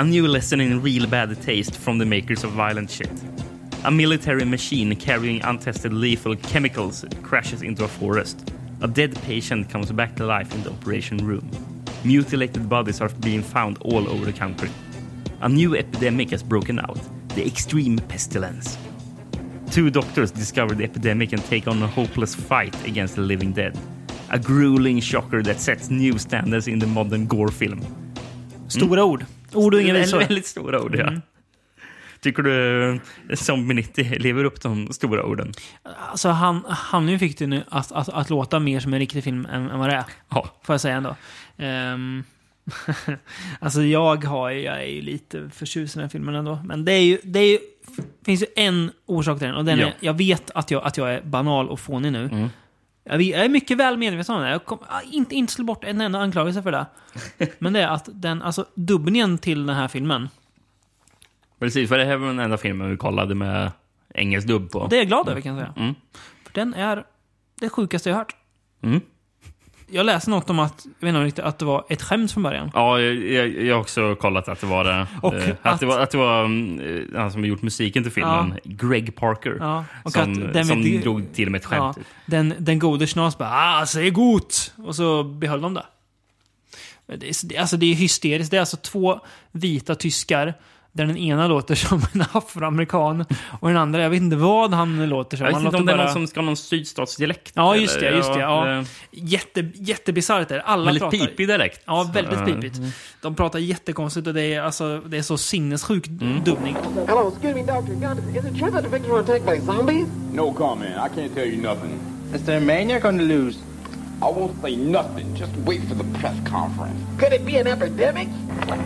A new lesson in real bad taste from the makers of violent shit. A military machine carrying untested lethal chemicals crashes into a forest. A dead patient comes back to life in the operation room. Mutilated bodies are being found all over the country. A new epidemic has broken out. The extreme pestilence. Two doctors discover the epidemic and take on a hopeless fight against the living dead. A grueling shocker that sets new standards in the modern gore-film. Stora ord. Ord och inga Väldigt, visor. väldigt stora ord, ja. Mm. Tycker du Zombie 90 lever upp de stora orden? Alltså han, han nu fick det nu att, att, att låta mer som en riktig film än, än vad det är. Ja. Får jag säga ändå. Um, alltså jag har jag är ju lite förtjust i den här filmen ändå. Men det är ju, det är ju, finns ju en orsak till den. Och den Ja. är, jag vet att jag, att jag är banal och fånig nu. Mm. Jag är mycket väl medveten om det. Jag kommer inte, inte slå bort en enda anklagelse för det. Men det är att den, alltså dubbningen till den här filmen. Precis, för det här var den enda filmen vi kollade med engelsk dubb på. Det är jag glad över kan jag säga. Mm. För den är det sjukaste jag hört. Mm. Jag läste något om att, jag vet inte riktigt, att det var ett skämt från början. Ja, jag, jag, har också kollat att det var det. Och Eh, att, att- det var, att det var eh, han som har gjort musiken till filmen, Greg Parker. Ja, och som att den som vet- drog till med ett Ja, skämt. den, den gode Schnas bara ah, säg gott! Och så behöll de det. Det är, det- alltså det är hysteriskt. Det är alltså två vita tyskar där den ena låter som en afroamerikan och den andra, jag vet inte vad han låter som. Jag vet han inte om det är någon som ska ha någon sydstatsdialekt. Ja, just det, just det, ja. Jätte, jättebisarrt är det. Alla Väldigt pratar... pipig dialekt. Ja, väldigt pipigt. De pratar jättekonstigt och det är, alltså, det är så sinnessjuk Mm. dubbning. Hello, excuse me, Dr. Gunn. Is it true that the victim was attacked by zombies? No comment. I can't tell you nothing. Mr. Maniac on the loose. I won't say nothing. Just wait for the press conference. Could it be an epidemic?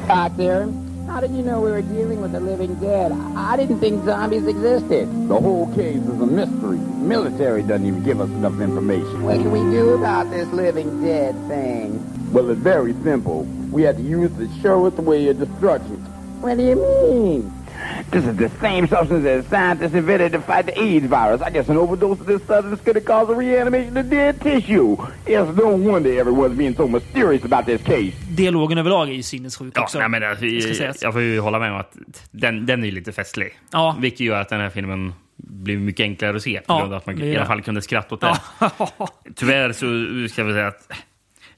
Back there. How did you know we were dealing with the living dead? I didn't think zombies existed. The whole case is a mystery. Military doesn't even give us enough information. What can we do about this living dead thing? Well, it's very simple. We have to use the surest way of destruction. What do you mean? This is the same substance that scientists invented to fight the AIDS virus. I guess an overdose of this substance could have caused a reanimation of dead tissue. It's no wonder everyone's being so mysterious about this case. Dialogen överlag är ju sinnessjuk Ja, också. nej, men alltså, Det ska jag, jag får ju hålla med om att den, den är ju lite festlig. Ja. Vilket gör att den här filmen blir mycket enklare att se. På Ja, grund av att man i alla fall kunde skratta åt det. Ja. Tyvärr så ska vi säga att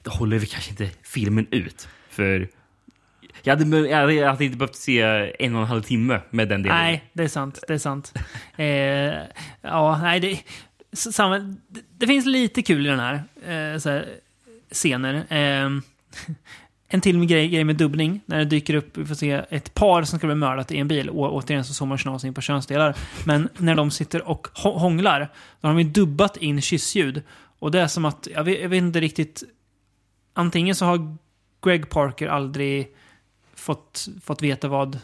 det håller vi kanske inte filmen ut. För jag hade, jag hade, jag hade inte behövt se en och en halv timme med den delen. Nej, det är sant. Det är sant. Eh, ja, nej, det, samma, det, det finns lite kul i den här, eh, så här scener. Eh, en till med grej, grej med dubbning. När det dyker upp, vi får se ett par som ska bli mördat i en bil. Och återigen så zoomar Schnas in på könsdelar. Men när de sitter och hånglar, då har de ju dubbat in kyssljud. Och det är som att, jag vet, jag vet inte riktigt. Antingen så har Greg Parker aldrig fått, fått veta vad,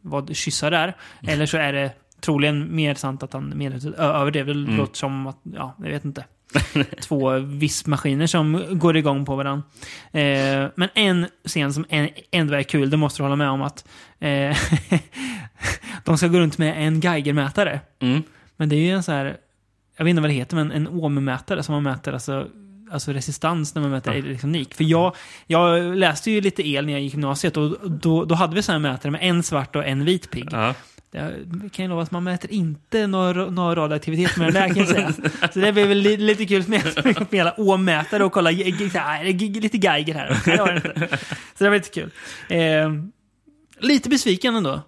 vad kyssar är. Eller så är det troligen mer sant att han medvetet överdrev. Det Mm. låter som att, ja, jag vet inte. Två vispmaskiner som går igång på varandra. Eh, men en scen som ändå är kul, det måste du hålla med om att eh, de ska gå runt med en Geigermätare. Mm. Men det är ju en så här, jag vet inte vad det heter, men en ohmmätare som man mäter alltså, alltså resistans när man mäter elektronik. För jag, jag läste ju lite el när jag gick gymnasiet och då, då hade vi sådana mätare med en svart och en vit pigg. Ja. Jag kan ju lova att man mäter inte någon, någon radioaktivitet med den där kan jag säga. Så det blir väl li, lite kul med med hela å-mätare och kolla lite Geiger här. Nej, det var det inte. Så det var lite kul. Eh, lite besviken ändå.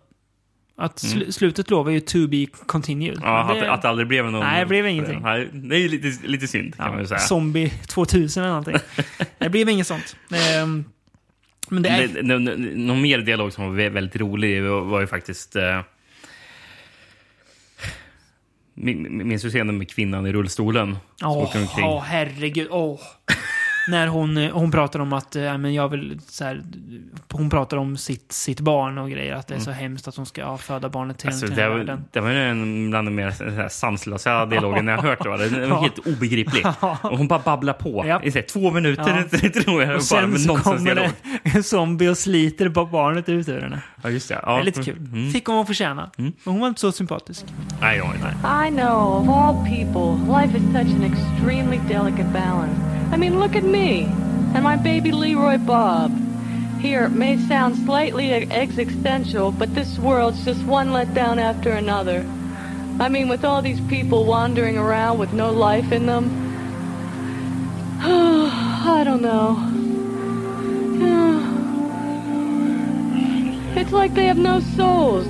Att sl slutet lovar ju to be continued. Ja, Men att, det- att det aldrig blev någon... Nej, det blev ingenting. Nej, det är lite, lite synd kan man ju säga. Zombie 2000 eller någonting. det blev inget sånt. Ehm, men det är... Det, nå- någon mer dialog som var vä- väldigt rolig var, ju faktiskt... Min- minns du scenen med kvinnan i rullstolen? Åh, omkring? åh, herregud. Åh. När hon, eh, hon pratar om att äh, men jag vill, så här, hon pratar om sitt, sitt barn och grejer. Att det är så hemskt att hon ska ja, föda barnet till, Mm. Alltså, till det, var, världen. det var ju en bland de mer sanslösa dialogen jag har hört. Den var Ja. helt obegriplig. Och hon bara babblar på Ja. i så här, två minuter, tror jag. Och bara sen med så kommer det en zombie och sliter på barnet ut ur henne. Ja, just det. Det Ja. är lite kul. Mm. Fick hon hon förtjäna. Men hon var inte så sympatisk. Nej, ja, nej. I know, of all people, life is such an extremely delicate balance. I mean, look at me and my baby Leroy Bob. Here, it may sound slightly existential, but this world's just one letdown after another. I mean, with all these people wandering around with no life in them. I don't know. It's like they have no souls.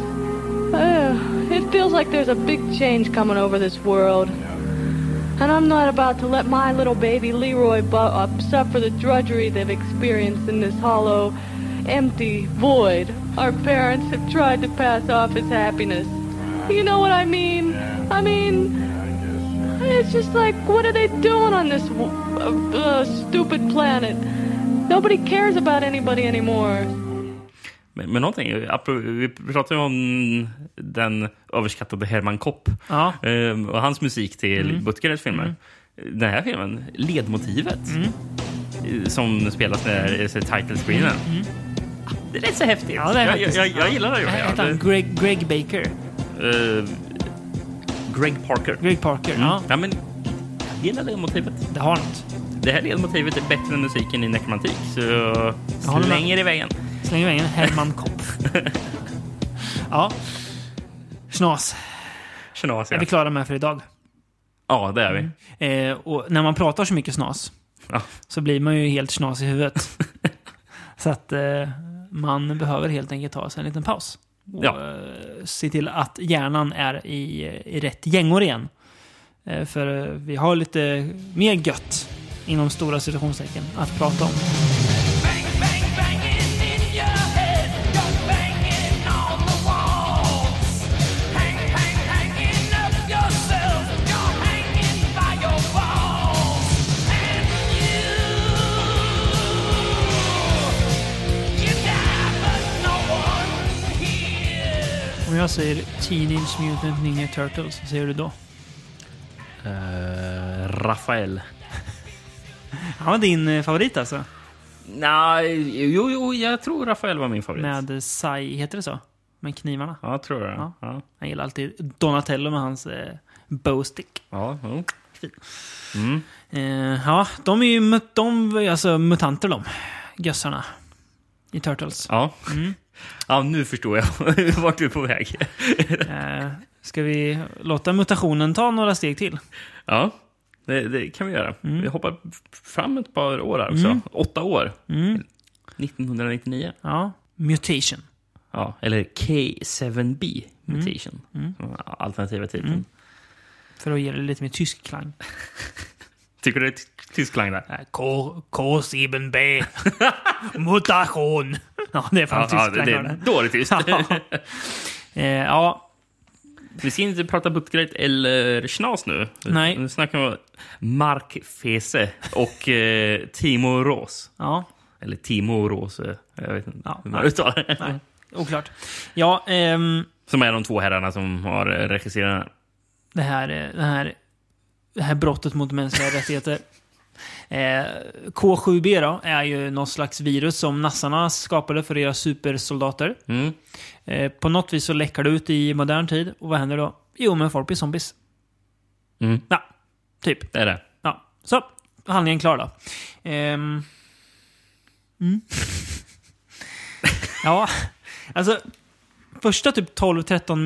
It feels like there's a big change coming over this world. And I'm not about to let my little baby Leroy suffer the drudgery they've experienced in this hollow, empty void our parents have tried to pass off as happiness. You know what I mean? I mean, it's just like, what are they doing on this uh, uh, stupid planet? Nobody cares about anybody anymore. Men, men någonting, vi pratade ju om den överskattade Herman Kopp Ja. eh, och hans musik till mm. Butgerets filmer. Den här filmen, ledmotivet eh, som spelas när är title screenen. Det är rätt så häftigt. Ja, det är jag, faktiskt- jag, jag gillar det. Ja, heter det Greg, Greg Baker? eh, Greg Parker. Greg Parker, ja. Ja, men jag gillar ledmotivet. Det har något. Det här ledmotivet är bättre än musiken i Nekromantik, så med. slänger i vägen. Slänger iväg en Herman Kopp. ja. Snas. Knas, Är ja. vi klara med för idag? ja, det är vi. Eh, och när man pratar så mycket snas Ja. så blir man ju helt snas i huvudet. så att eh, man behöver helt enkelt ta sig en liten paus. Och Ja. eh, se till att hjärnan är i, i rätt gängor igen. Eh, för eh, vi har lite mer gött inom stora citationstecken att prata om. Jag säger Teenage Mutant Ninja Turtles, vad säger du då? Eh, Rafael. Han var din eh, favorit alltså? Nej, jo, jo, jag tror Rafael var min favorit. Med Sai, heter det så? Med knivarna? Ja, tror jag. Ja. Ja. Ja. Jag gillar alltid Donatello med hans eh, bowstick. Ja, jo. Eh, ja, de är ju mut- de, alltså mutanter de. Gössarna. I Turtles. ja. Mm. Ja, nu förstår jag vart du är på väg. Eh, ska vi låta mutationen ta några steg till? Ja, det, det kan vi göra. Mm. Vi hoppar fram ett par år här också. Åtta år. Mm. 1999. Ja. Mutation. Ja, eller K7B Mutation. Mm. Alternativa titeln. För att ge det lite mer tysk klang. Tycker du det är ty- tysk klang där? Eh, K, K7B. Mutation. Ja, det är fan Ja, tysk ja, det, är dåligt tyst. Eh, ja, Vi ska inte prata Buttgret eller Schnas nu. Nej. Nu snackar vi om Mark Fese och eh, Timo Ros. ja. Eller Timo Ros. eh, Jag vet inte Ja, hur man uttalar det. Oklart. Ja, ehm, Som är de två herrarna som har regisserat den. det här, eh, det här, det här brottet mot mänskliga rättigheter. Eh, K7B då, är ju någon slags virus som nassarna skapade för att göra supersoldater. Mm. Eh, på något vis så läcker det ut i modern tid. Och vad händer då? Jo, men folk blir zombies. Mm. Ja, typ. Det är det. Ja, så. Handlingen klar då. Ehm. Mm. ja, alltså. Första typ 12-13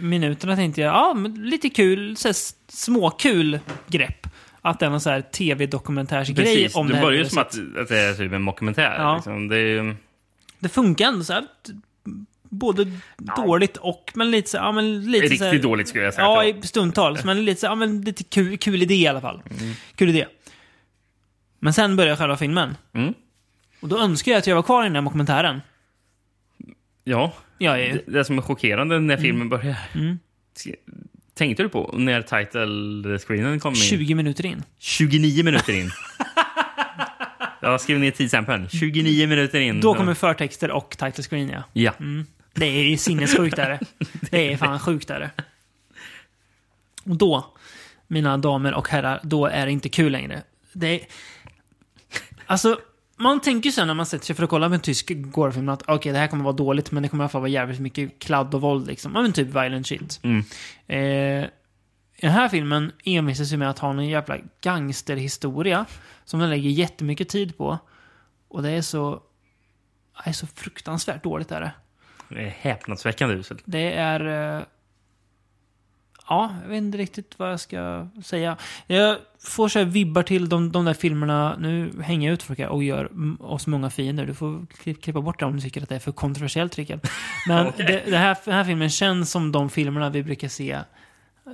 minuterna tänkte jag, ja, men lite kul, så småkul grepp. Att det är någon så här tv-dokumentärsgrej Precis. om det det här börjar ju som att, att det är typ en mockumentär. Ja. Liksom. Det är, ju- Det funkar ändå så här. Både dåligt och, men lite så ja, men lite riktigt så här, dåligt skulle jag säga. Ja, det i stundtals. Men lite, så- ja, men lite kul, kul idé i alla fall. Kul idé. Men sen börjar själva filmen. Mm. Och då önskar jag att jag var kvar i den här dokumentären. Ja, Jag är det, det som är chockerande när filmen börjar. Mm. Tänkte du på när title-screenen kom in? 20 minuter in. 29 minuter in. Jag skrev ner tidstämpeln. 29 minuter in. Då kommer förtexter och title screen, ja. Ja. Det är sinnessjukt är det. Det är fan sjukt är det. Och då, mina damer och herrar, då är det inte kul längre. Det är... Alltså, man tänker ju sen när man sätter sig för att kolla på en tysk gore-film att okej, det här kommer vara dåligt, men det kommer i alla fall vara jävligt mycket kladd och våld liksom. Ja, men typ violent shit. Mm. Eh, I den här filmen envisas ju med att ha en jävla gangsterhistoria som den lägger jättemycket tid på. Och det är så... Det är så fruktansvärt dåligt är det. Det är häpnadsväckande uselt. Det är... eh, ja, jag vet inte riktigt vad jag ska säga. Jag får så här vibbar till de, de där filmerna. Nu hänger jag ut folk och gör oss många fiender. Du får kli- klippa bort det om du tycker att det är för kontroversiellt, Rickard. Men Okej. det, det här, den här filmen känns som de filmerna vi brukar se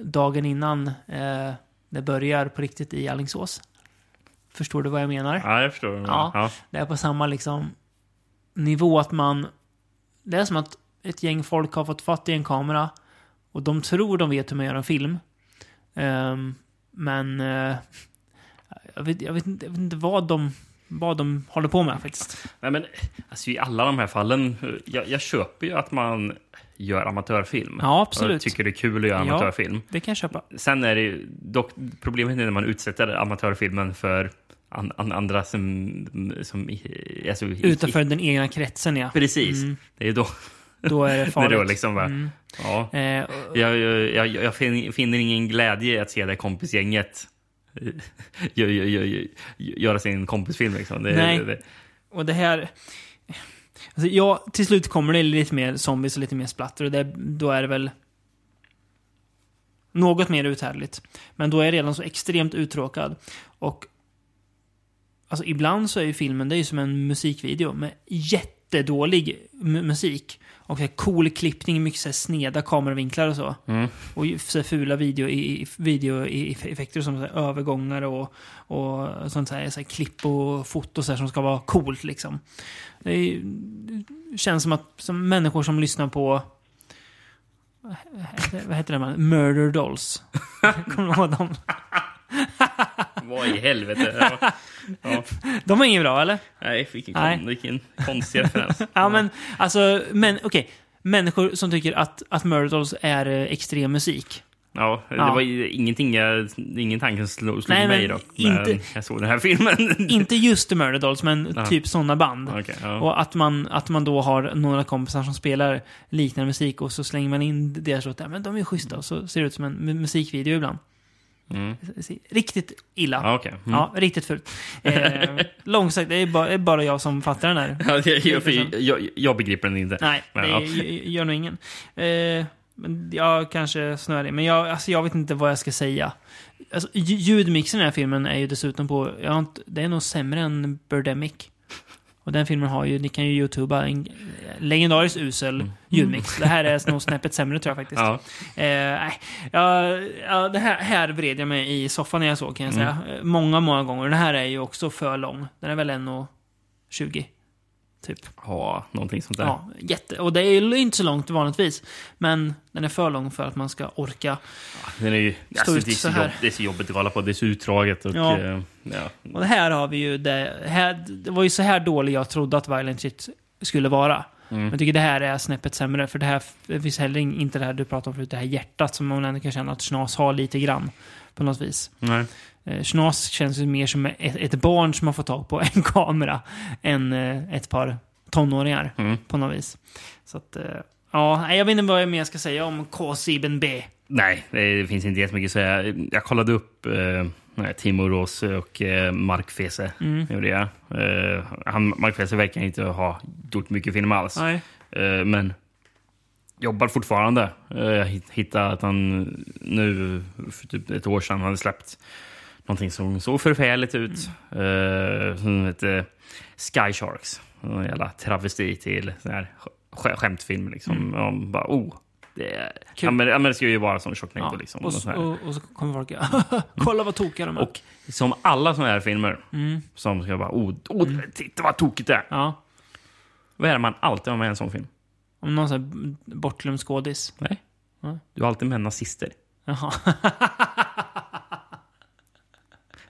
dagen innan eh, det börjar på riktigt i Alingsås. Förstår du vad jag menar? Ja, jag förstår. Ja. Ja. Det är på samma liksom nivå att man... Det är som att ett gäng folk har fått fatt i en kamera och de tror de vet hur man gör en film. Ehm, men eh, jag, vet, jag, vet inte, jag vet inte vad de, vad de håller på med faktiskt. Nej, men alltså, i alla de här fallen, jag, jag köper ju att man gör amatörfilm. Ja, absolut. Jag tycker det är kul att göra Ja. amatörfilm. Det kan jag köpa. Sen är det ju dock problemet är när man utsätter amatörfilmen för an, an, andra som... som i- alltså, i- Utanför den egna kretsen, ja. Precis. Mm. Det är då, Då är det det farligt. då liksom bara, Mm. ja. Eh, Jag, jag, jag, jag fin- finner ingen glädje i att se det kompisgänget eh, gö- gö- gö- gö- göra sin kompisfilm. Liksom. Det, Nej. Det, Och det här... Alltså, ja, till slut kommer det lite mer zombies och lite mer splatter och det, då är det väl något mer uthärdligt. Men då är jag redan så extremt uttråkad. Och alltså, ibland så är ju filmen det är ju som en musikvideo med jättedålig mu- musik. Och så cool klippning, mycket så sneda kameravinklar och så. Mm. Och så fula video, i, i- video i, effekter som så övergångar och, och sånt här, så här klipp och foto så här, som ska vara coolt liksom. Det, är, känns som att som människor som lyssnar på vad heter det? Man? Murder Dolls. Kommer du ihåg dem? vad i helvete? Ja. Ja. De är inget bra, eller? Nej, vilken, Nej. kon, vilken konstig referens. Ja, men alltså, men okej. Människor som tycker att, att Murder Dolls är eh, extrem musik. Ja, det Ja. var ingenting jag, ingen tanke slog, slog Nej, mig då. när inte- jag såg den här filmen. Inte just The Murder Dolls, men Ja. typ sådana band. Okej, ja. Och att man, att man då har några kompisar som spelar liknande musik och så slänger man in deras låtar. Men de är ju schyssta och så ser det ut som en mu- musikvideo ibland. Mm. Riktigt illa. Ja, okej. Mm. Ja, riktigt fult. Eh, långsökt, det är, bara, bara jag som fattar den här. Ja, jag, jag, jag, begriper den inte. Nej, Men, det ja. gör- nog ingen. Eh, jag kanske snör in. Men jag, alltså, jag vet inte vad jag ska säga. Alltså, lj- ljudmixen i den här filmen är ju dessutom på... Jag inte, det är nog sämre än Birdemic. Och den filmen har ju, ni kan ju youtuba, en legendariskt usel ljudmix. Det här är nog snäppet sämre tror jag faktiskt. Ja. Eh, nej. ja, ja, det här, här vred jag mig i soffan när jag såg kan jag säga. Eh, Många, många gånger. Den här är ju också för lång. Den är väl 1,20 typ. ja, någonting sånt där. Ja, jätte. Och det är ju inte så långt vanligtvis. Men den är för lång för att man ska orka. Den är ju, alltså, ut det, är så så här. jobb, det är så jobbigt att kolla på. Det är så utdraget. Och, Ja. ja. Ja. Och här har vi ju det. Här, det var ju så här dålig jag trodde att Violent Shit skulle vara. Mm. Jag tycker det här är snäppet sämre. För det här det finns heller inte det här du pratade om förut. Det här hjärtat som man ändå kan känna att Schnas har lite grann. På något vis. Nej. Eh, känns ju mer som ett, ett barn som har fått tag på en kamera. Än eh, ett par tonåringar. Mm. På något vis. Så att, eh, ja, jag vet inte vad jag mer ska säga om K7 B. Nej, det finns inte jättemycket att säga. Jag kollade upp eh, Timo Ros och eh, Mark Fese. Mm. Gjorde jag. Eh, han, Mark Fese verkar inte ha gjort mycket film alls. Nej. Men jobbar fortfarande. Eh, jag hitt- hittade att han nu för typ ett år sedan hade släppt någonting som såg förfärligt ut. Eh, som heter Sky Sharks. En jävla travesti till sån här sk- skämtfilm. Liksom. Om bara, oh, det, är, men det ska ju vara som Sharknado. Ja. Liksom, och, och och, och så kommer folk kolla vad tokiga de är. Och som alla såna här filmer Mm. som ska bara, oh, oh titta vad tokigt det är. Ja. Vad är det man alltid har med i en sån film? Om någon sån här bortglömd skådis. Nej. Ja. Du har alltid med nazister. Jaha.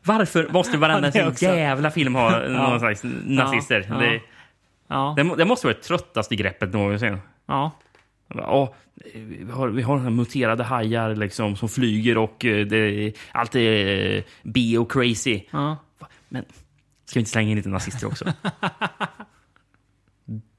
Varför måste varenda Ja, jävla film ha någon slags nazister? Ja, Det, Ja. det, det måste vara det tröttaste greppet någonsin. Ja. Åh, vi, har, vi har muterade hajar liksom, som flyger och eh, det, allt är eh, bio crazy. Ja. Men ska vi inte slänga in lite nazister också?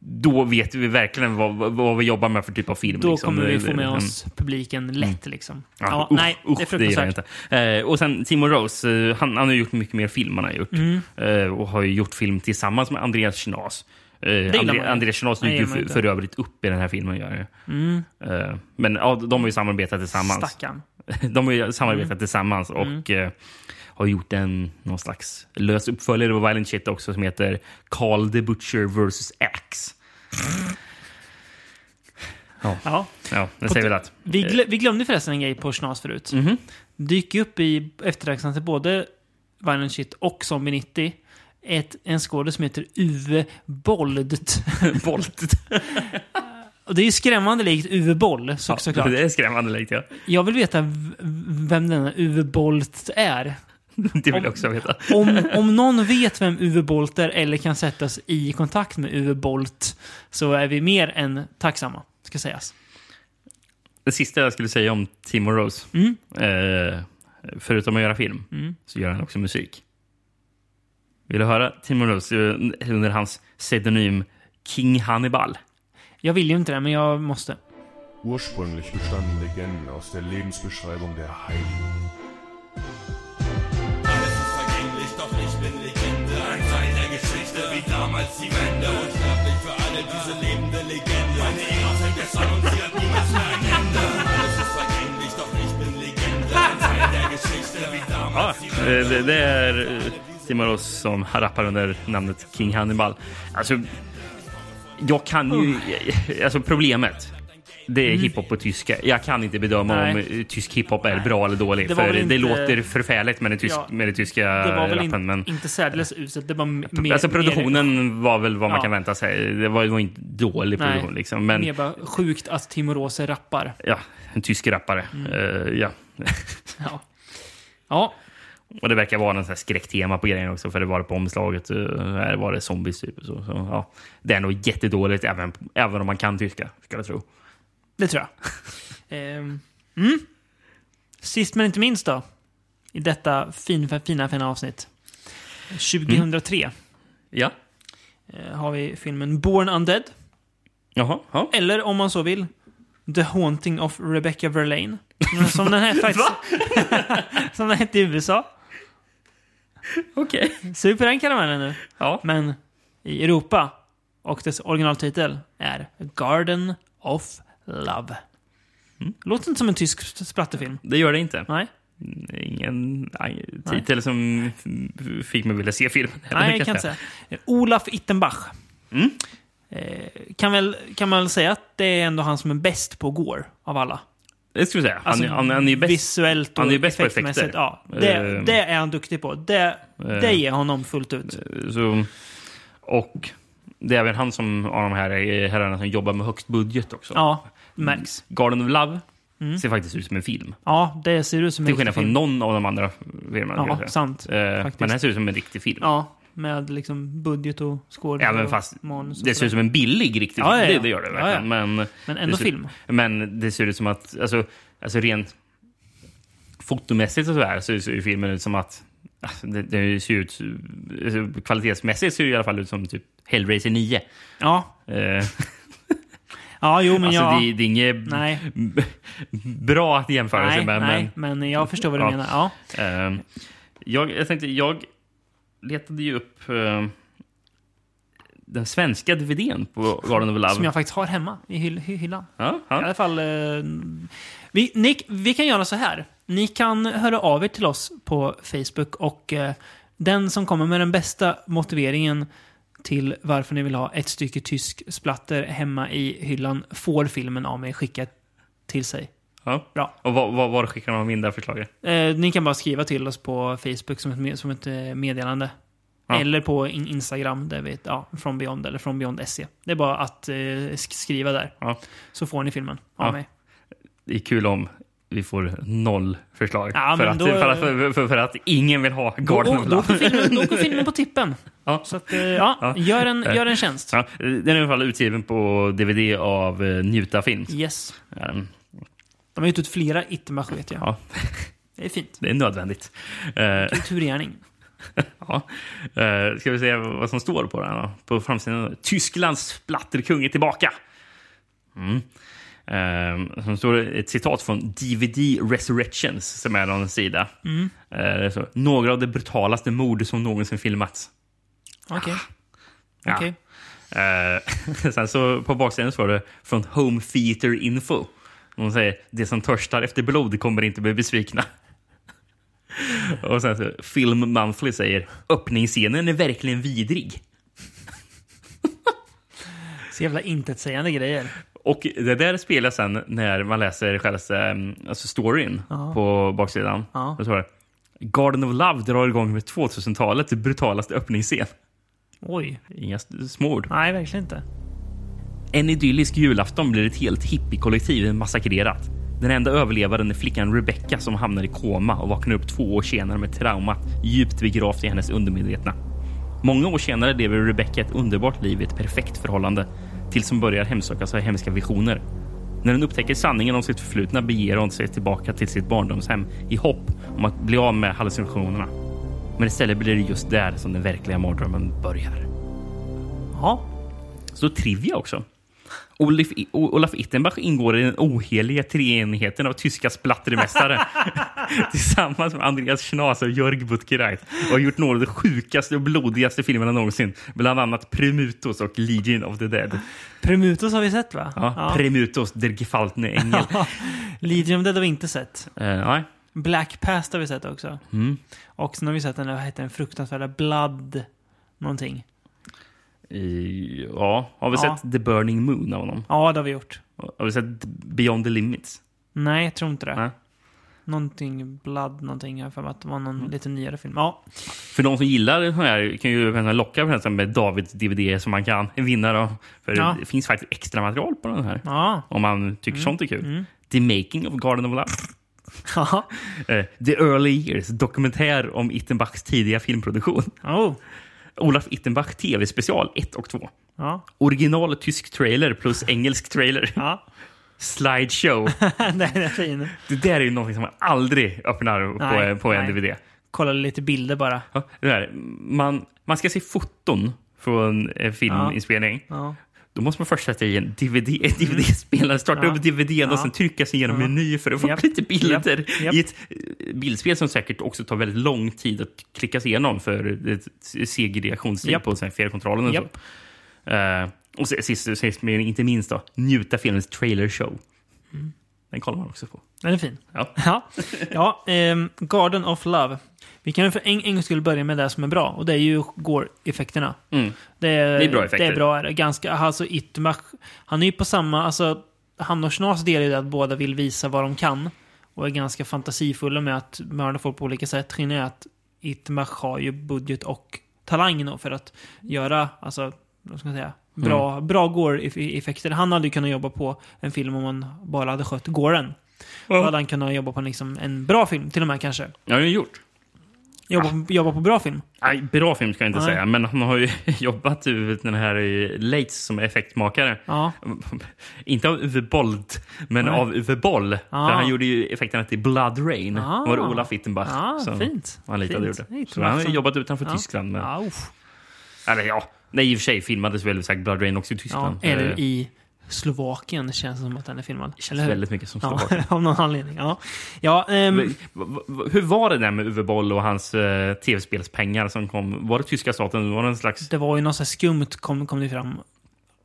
Då vet vi verkligen vad, vad, vi jobbar med för typ av film. Då liksom. kommer vi Det- få det- med det- oss publiken lätt liksom. Ja, Ja, usch, nej, usch, det är det fruktansvärt. inte. Eh, och sen Timo Rose, eh, han, han har gjort mycket mer film än han har gjort. Mm. Eh, och har ju gjort film tillsammans med Andreas Schnas. Eh, Andre. Andreas Nej, dyker ju för, för övrigt upp i den här filmen. Gör. Mm. Eh, men ja, de har ju samarbetat tillsammans. Stackarn. De har ju samarbetat Mm. tillsammans och eh, har gjort en någon slags lös uppföljare på Violent Shit också som heter Carl the Butcher vs. Axe. Ja. Ja, det säger väl att. Vi, glö- vi glömde förresten en grej på Snas förut. Mhm. Dyker upp i eftertexterna till både Violent Shit och Zombie 90 ett, en skådespelare som heter Uwe Boldt. Bolt. Och det är ju skrämmande likt Uwe Boll, så, Ja, såklart. det är skrämmande likt, ja. Jag vill veta vem denna Uwe Bolt är. Det vill jag också veta. Om, om någon vet vem Uwe Bolt är eller kan sättas i kontakt med Uwe Bolt så är vi mer än tacksamma, ska sägas. Det sista jag skulle säga om Timo Rose, Mm. eh, förutom att göra film, Mm. så gör han också musik. Vill du höra Timo Rose eh, under hans pseudonym King Hannibal? Jag vill ju inte det, men jag måste. Ursprünglich bestanden Legenden aus der Lebensbeschreibung der Heiligen. Die Wende. Unsterblich für alle diese lebende Legende. Meine Ära fängt jetzt an und sie hat niemals mehr ein Ende. Alles ist vergänglich, doch ich bin Legende. Ein Teil der Geschichte, wie damals die eh, Wende. det, det är eh, Timo Rose som rappar under namnet King Hannibal. Alltså, jag kan ju... Alltså problemet, det är hiphop på tyska. Jag kan inte bedöma Nej. om eh, tysk hiphop är bra eller dålig. Det för väl det inte- låter förfärligt med den, tysk, Ja, med den tyska Det var väl rappen. in, men... inte särdeles uselt. Det var m- mer... Alltså produktionen var väl vad man Ja. kan vänta sig. Det var, det var inte dålig Nej. produktion liksom. Mer, Men mer bara sjukt att Timo Rose rappar. ja, en tysk rappare. Mm. Eh, ja. Ja. Ja, Och det verkar vara sån här skräcktema på grejen också. För det var det på omslaget. Uh, här var det zombies typ. Så, så, ja. Det är nog jättedåligt även, även om man kan tyska. Ska jag tro. Det tror jag. Ehm, mm. Sist men inte minst då. I detta fin, fina, fina avsnitt. 2003 Ja. eh, har vi filmen Born Undead. Jaha. Ja. Eller om man så vill, The Haunting of Rebecca Verlaine. Som den här faktiskt... som den hette i USA. Okej. Sug på den karamellen nu. Ja. Men i Europa och dess originaltitel är Garden of Love. Låter inte som en tysk splatterfilm. Det gör det inte. Nej, Ingen nej, titel som f- fick mig vilja se filmen. Nej jag kan inte säga. Olaf Ittenbach. Mm. Eh, kan, väl, kan man väl säga att det är ändå han som är bäst på gore av alla. Det skulle jag säga. Han, Alltså, han, han är ju bäst. Visuellt och han är bäst på effekter. Ja, det, Eh, det är han duktig på. Det, det eh, ger honom fullt ut. Så, och det är även han som av de här herrarna som jobbar med högst budget också. Ja, märks. Garden of Love Mm. ser faktiskt ut som en film. Ja, det ser ut som en Till skillnad från film. någon av de andra filmerna. Ja, sant, Eh, men den här ser ut som en riktig film. Ja, med liksom budget och skådespelare Även och fast manus det ser ut som en billig riktig Ja, film. ja, ja. Det, det gör det Ja, verkligen. ja. Men, Men ändå ser, film. Men det ser ut som att, alltså, alltså rent fotomässigt och sådär så ser filmen ut som att alltså, det, det ser ut, alltså, kvalitetsmässigt ser det i alla fall ut som typ Hellraiser 9. Ja, Eh, ja jo men alltså ja. det, det är inget Nej. bra att jämföra sig nej, med. nej, men jag förstår vad du Ja. menar. Ja. Men, eh, jag, jag tänkte, jag letade ju upp eh, den svenska DVDn på Garden of Love. Som jag faktiskt har hemma i hyll, hy- hyllan. ja, I ja. alla fall... Eh, vi, ni, vi kan göra så här. Ni kan höra av er till oss på Facebook och eh, den som kommer med den bästa motiveringen till varför ni vill ha ett stycke tysk splatter hemma i hyllan får filmen av mig skickad till sig. ja. Bra. Och var, var, var skickar man in det här förslaget? Eh, ni kan bara skriva till oss på Facebook som ett, som ett eh, meddelande. Ja. Eller på in Instagram, där vi, ja, från Beyond eller från Beyond SE. Det är bara att eh, sk- skriva där. Ja. Så får ni filmen av mig. Det är kul om vi får noll förslag. Ja, för, att, då- för, att, för, för, för att ingen vill ha of då, då, går filmen, då går filmen på tippen. Ja. Så att, eh, ja, Ja. Gör, en, gör en tjänst. Ja, den är i alla fall utgiven på DVD av eh, Njuta Films. Yes. Um, De har gett ut flera Ittenbach vet jag. ja, Det är fint. det är nödvändigt. Kulturgärning. ja. Uh, ska vi se vad som står på den då? På framsidan. Tysklands splatterkung är tillbaka. Mm. Uh, som står ett citat från DVD Resurrections som är någon sida. Mm. Är så, Några av de brutalaste mord som någonsin filmats. Okej. Ja. Okej. Eh, sen så på baksidan står det från Home Theater Info. Hon säger det som törstar efter blod kommer inte bli besvikna. Och sen så, Film Monthly säger öppningsscenen är verkligen vidrig. Så jävla intetsägande grejer. Och det där spelar sen när man läser själva um, alltså storyn Ja. på baksidan. Ja. Då står det Garden of Love drar igång med 2000-talets brutalaste öppningsscen. Oj. Inga s- små ord. Nej, verkligen inte. En idyllisk julafton blir ett helt hippiekollektiv massakrerat. Den enda överlevaren är flickan Rebecca som hamnar i koma och vaknar upp två år senare med traumat djupt begravt i hennes undermedvetna. Många år senare lever Rebecca ett underbart liv i ett perfekt förhållande tills hon börjar hemsökas av hemska visioner. När hon upptäcker sanningen om sitt förflutna beger hon sig tillbaka till sitt barndomshem i hopp om att bli av med hallucinationerna. Men istället blir det just där som den verkliga mardrömmen börjar. Ja. Så trivia också. Olaf, Olaf Ittenbach ingår i den oheliga treenigheten av tyska splattermästare tillsammans med Andreas Schnaas och Jörg Buttgereit och har gjort några av de sjukaste och blodigaste filmerna någonsin. Bland annat Premutos och Legion of the Dead. Premutos har vi sett va? Ja, Premutos, der gefallne Engel. Legion of Dead har vi inte sett. Eh, nej. Black Past har vi sett också. Mm. Och sen har vi sett den, vad heter den, fruktansvärda Blood någonting. I, ja, har vi Ja. sett The Burning Moon av honom? Ja, det har vi gjort. Har vi sett Beyond the Limits? Nej, jag tror inte det. Nej. Någonting, Blood någonting, jag för mig att det var någon lite nyare film. Ja, För de som gillar det här kan ju locka med Davids DVD som man kan vinna. Då. För Ja. det finns faktiskt extra material på den här. ja, Om man tycker sånt är kul. The Making of Garden of Love. Eh, The Early Years, dokumentär om Ittenbachs tidiga filmproduktion. Oh. Olaf Ittenbach TV-special 1 och 2. Ja, Original tysk trailer plus engelsk trailer. ja. Slideshow. den är fin. Det där är ju något som man aldrig öppnar på, Nej, på en nej. DVD. Kolla lite bilder bara. Ja, det där. Man, man ska se foton från en filminspelning. Ja. Då måste man först sätta i en DVD, DVD-spelare, starta Mm. Ja. upp DVDn och Ja. sen trycka sig igenom Ja. meny för att få Japp. lite bilder. Japp. Japp. I ett eh, bildspel som säkert också tar väldigt lång tid att klicka sig igenom för ett CG-reaktionstid Japp. på fjärrkontrollen och så. Eh, och sist, sist men inte minst då, njuta filmens trailer show. Den kollar man också på. Den är fin. Ja. Ja, ja ehm, Garden of Love. Vi kan ju för en, en gång skulle börja med det som är bra. Och det är ju Gore-effekterna. Mm. Det är, Det är bra effekter. Det är bra. är det. Ganska, alltså Itmach, han är ju på samma, alltså han och Schnas del är det att båda vill visa vad de kan. Och är ganska fantasifulla med att mörda folk på olika sätt. Skillnaden är att Itmach har ju budget och talang för att göra, alltså, vad ska man säga, bra, Mm. bra Gore-effekter. Han hade ju kunnat jobba på en film om man bara hade skött. Då Ja. hade han kunnat jobba på en, liksom, en bra film, till och med kanske. Ja, det har gjort. Jobba, på, jobba på bra film. Nej, bra film ska jag inte Nej. säga, men han har ju jobbat i den här i Lates som effektmakare. Ja. Inte av Uwe Boll, men Nej. av Uwe Boll. Ah. För han gjorde ju effekterna till Blood Rain. Ah. var det Olaf Ittenbach Ah, som fint. han lite Fint. Fint. Så han har jobbat utanför Ja. Tyskland. Men, Ja, uff. Eller ja, nej i och för sig filmades väl sagt Blood Rain också i ja. Tyskland. Eller Eh, i Slovakien känns det som att den är filmad. Det känns Eller väldigt mycket som Ja, Slovakien. av någon anledning. Ja, ja v- Hur var det där med Uwe Boll och hans eh, tv-spelspengar som kom? Var det tyska staten? Var det en slags... det var ju något skumt kom, kom det fram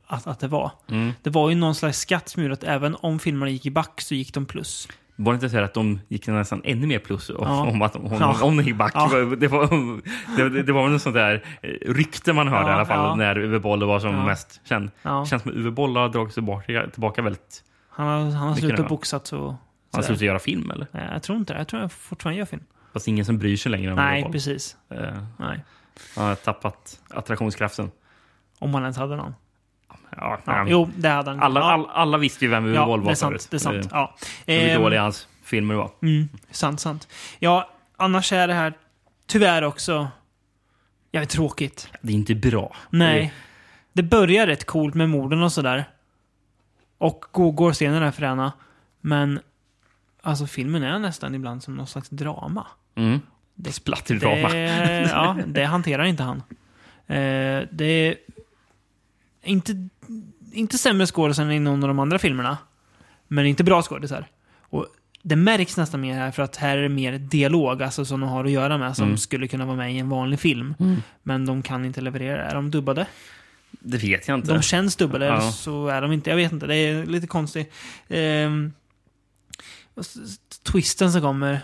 att, att det var. Mm. Det var ju någon slags skatt som gjorde att även om filmerna gick i back så gick de plus. Var det inte så att de gick nästan ännu mer plus om, Ja. om, att, om, Ja. om back? Ja. Det, var, det, det, var väl något sånt där eh, rykte man hörde Ja, i alla fall när Uwe Boll var som mest känd. Ja. känns som att Uwe Boll har dragit sig tillbaka, tillbaka väldigt... Han har, han har slutat boxat så... Han har slutat göra film eller? Nej, Jag tror inte det. Jag tror jag fortfarande gör film. Fast ingen som bryr sig längre om Uwe Nej, Boll. precis. Eh, Nej. han har tappat attraktionskraften. Om man ens hade någon. Ja, Ja, jo, det hade han. alla, ja. all, alla visste ju vem Uwe ja, Boll var det är sant. förut. Det är sant. Eh, Ja. Hur Ehm, dåliga hans filmer var. Mm, sant, sant. Ja, annars är det här tyvärr också jävligt tråkigt. Det är inte bra. Nej. Det börjar rätt coolt med morden och sådär. Och går- går-scenen är fräna. Men alltså filmen är nästan ibland som någon slags drama. Mm. Det, Splatterdrama. Det, ja, det hanterar inte han. Eh, det inte, inte sämre skådisar än i någon av de andra filmerna. Men inte bra skådisar. Och det märks nästan mer här för att här är det mer dialog, alltså som de har att göra med, som Mm. skulle kunna vara med i en vanlig film. Mm. Men de kan inte leverera. Är de dubbade? Det vet jag inte. De känns dubbade, Ja. eller så är de inte. Jag vet inte, det är lite konstigt. Ehm, twisten som kommer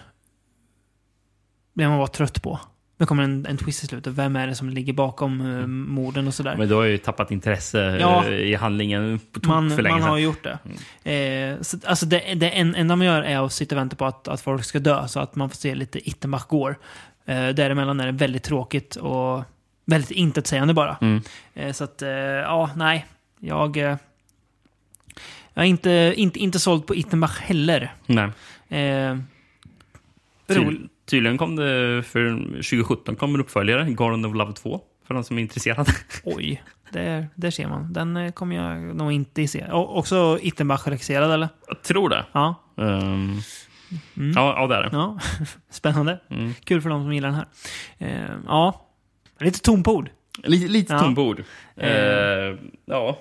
blir man bara trött på. Det kommer en, en twist i slutet. Vem är det som ligger bakom uh, morden och sådär. Men du har ju tappat intresse Ja. eh, i handlingen på tok man, för länge man har sedan. gjort det. Eh, så, alltså det, det en, enda man gör är att sitta och vänta på att, att folk ska dö, så att man får se lite Ittenbach går. Eh, däremellan är det väldigt tråkigt och väldigt intetsägande bara. Mm. Eh, så att, eh, ja, nej. Jag, eh, jag är inte, inte, inte såld på Ittenbach heller. Nej. Roligt. Tydligen kom det för 2017 kom en uppföljare, Garden of Love 2, för de som är intresserade. Oj, där, där ser man. Den eh, kommer jag nog inte se. Och, också Ittenbach-regisserad, eller? Jag tror det. Ja. Ehm, Mm. ja, ja, det är det. Ja, spännande. Mm. Kul för de som gillar den här. Eh, ja, lite tom på ord. Lite, lite Ja. tom på ord. Eh. Eh, ja.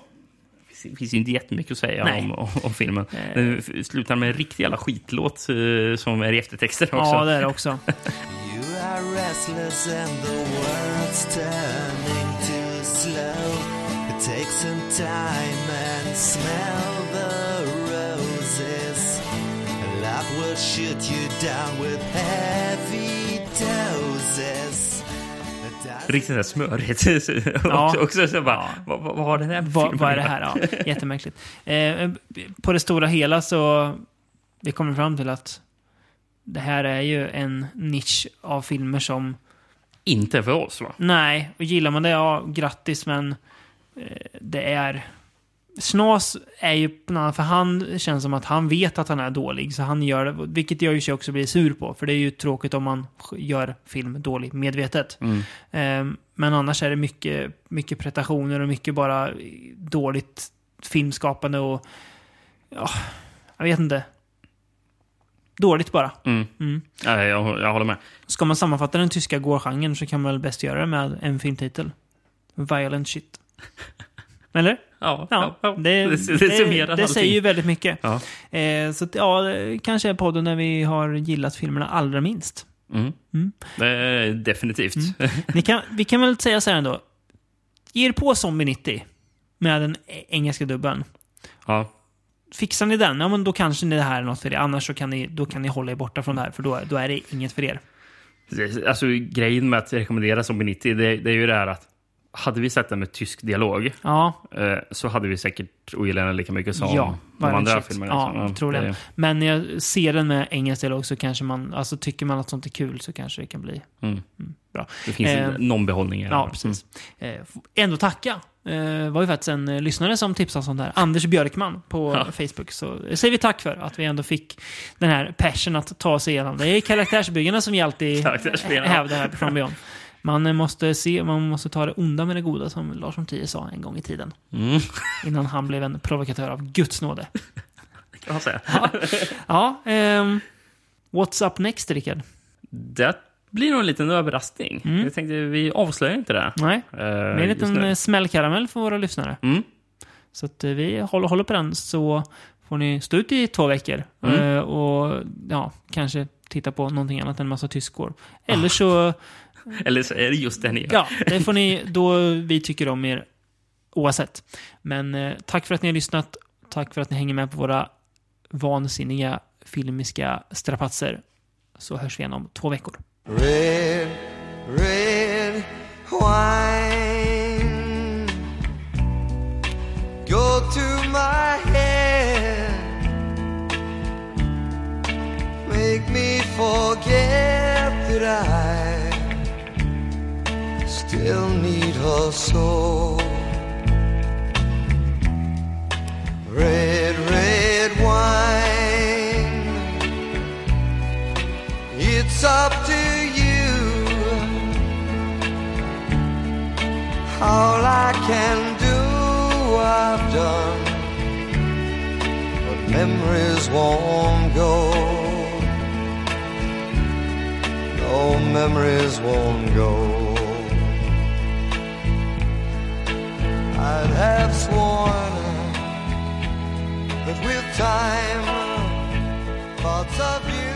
Det finns, inte jättemycket att säga om, om, om filmen. Eh. Den f- slutar med en riktig jävla skitlåt eh, som är i eftertexten också. Ja, det är det också. You are restless and the world's turning too slow. It takes some time and smell the roses. Life will shoot you down with heavy. Riktigt här smörigt. Ja. också, också så bara, vad, vad, vad har det där med Vad, är det här? Ja, jättemärkligt. Eh, på det stora hela så vi kommer fram till att det här är ju en nisch av filmer som... Inte för oss va? Nej, och gillar man det, ja, grattis, men eh, det är... Snas är ju på en annan, för han känns som att han vet att han är dålig, så han gör det, vilket jag ju också blir sur på, för det är ju tråkigt om man gör film dålig medvetet. Mm. Eh, Men annars är det mycket, mycket prestationer och mycket bara dåligt filmskapande och... Ja, jag vet inte. Dåligt bara. Mm. Mm. Ja, jag, jag håller med. Ska man sammanfatta den tyska gårgenren så kan man väl bäst göra det med en filmtitel. Violent shit. Eller? Ja, Ja, ja, det, det, det, det det, säger ju väldigt mycket. Ja. Eh, så att, ja, kanske är podden där vi har gillat filmerna allra minst. Mm. Mm. Är definitivt. Ni kan, vi kan väl säga så här ändå. Ge er på Zombie 90 med den engelska dubben. Ja. Fixar ni den, ja men då kanske ni det här är något för er. Annars så kan ni, då kan ni hålla er borta från det här, för då, då är det inget för er. Alltså, grejen med att rekommendera Zombie 90, det, det är ju det här att hade vi sett den med tysk dialog Ja, eh, så hade vi säkert ogillat den lika mycket som ja. de andra shit. filmerna. Ja, Så, troligen. det- Men när jag ser den med engelsk dialog så kanske man, alltså tycker man att sånt är kul så kanske det kan bli Mm. bra. Det finns Eh, någon behållning i det. Ja, precis. Eh, f- ändå tacka. Eh, var ju faktiskt en eh, lyssnare som tipsade om sånt där. Anders Björkman på Ja. Facebook. Så eh, säger vi tack för att vi ändå fick den här passion att ta sig igenom. Det är karaktärsbyggarna som vi alltid hävdar här på Beyond. Man måste se, man måste ta det onda med det goda som Lars von Trier sa en gång i tiden. Mm. Innan han blev en provokatör av Guds nåde. kan man säga. Ja, ehm, what's up next, Rickard? Det blir nog en liten överraskning. Mm. Jag tänkte, vi avslöjar inte det. Nej, det är en liten smällkaramell för våra lyssnare. Mm. Så att eh, vi håller, håller på den så får ni stå ut i två veckor. Mm. Eh, och ja, kanske titta på någonting annat än massa tyskor. Ah. Eller så, Eller så är det just det ni gör. ja, det får ni då vi tycker om er oavsett. Men eh, tack för att ni har lyssnat. Tack för att ni hänger med på våra vansinniga filmiska strapatser. Så hörs vi igen om två veckor. Red, red wine. Go to my head. Make me forget still need her so. Red, red wine. It's up to you. All I can do, I've done. But memories won't go. No memories won't go. I'd have sworn that with time, thoughts of you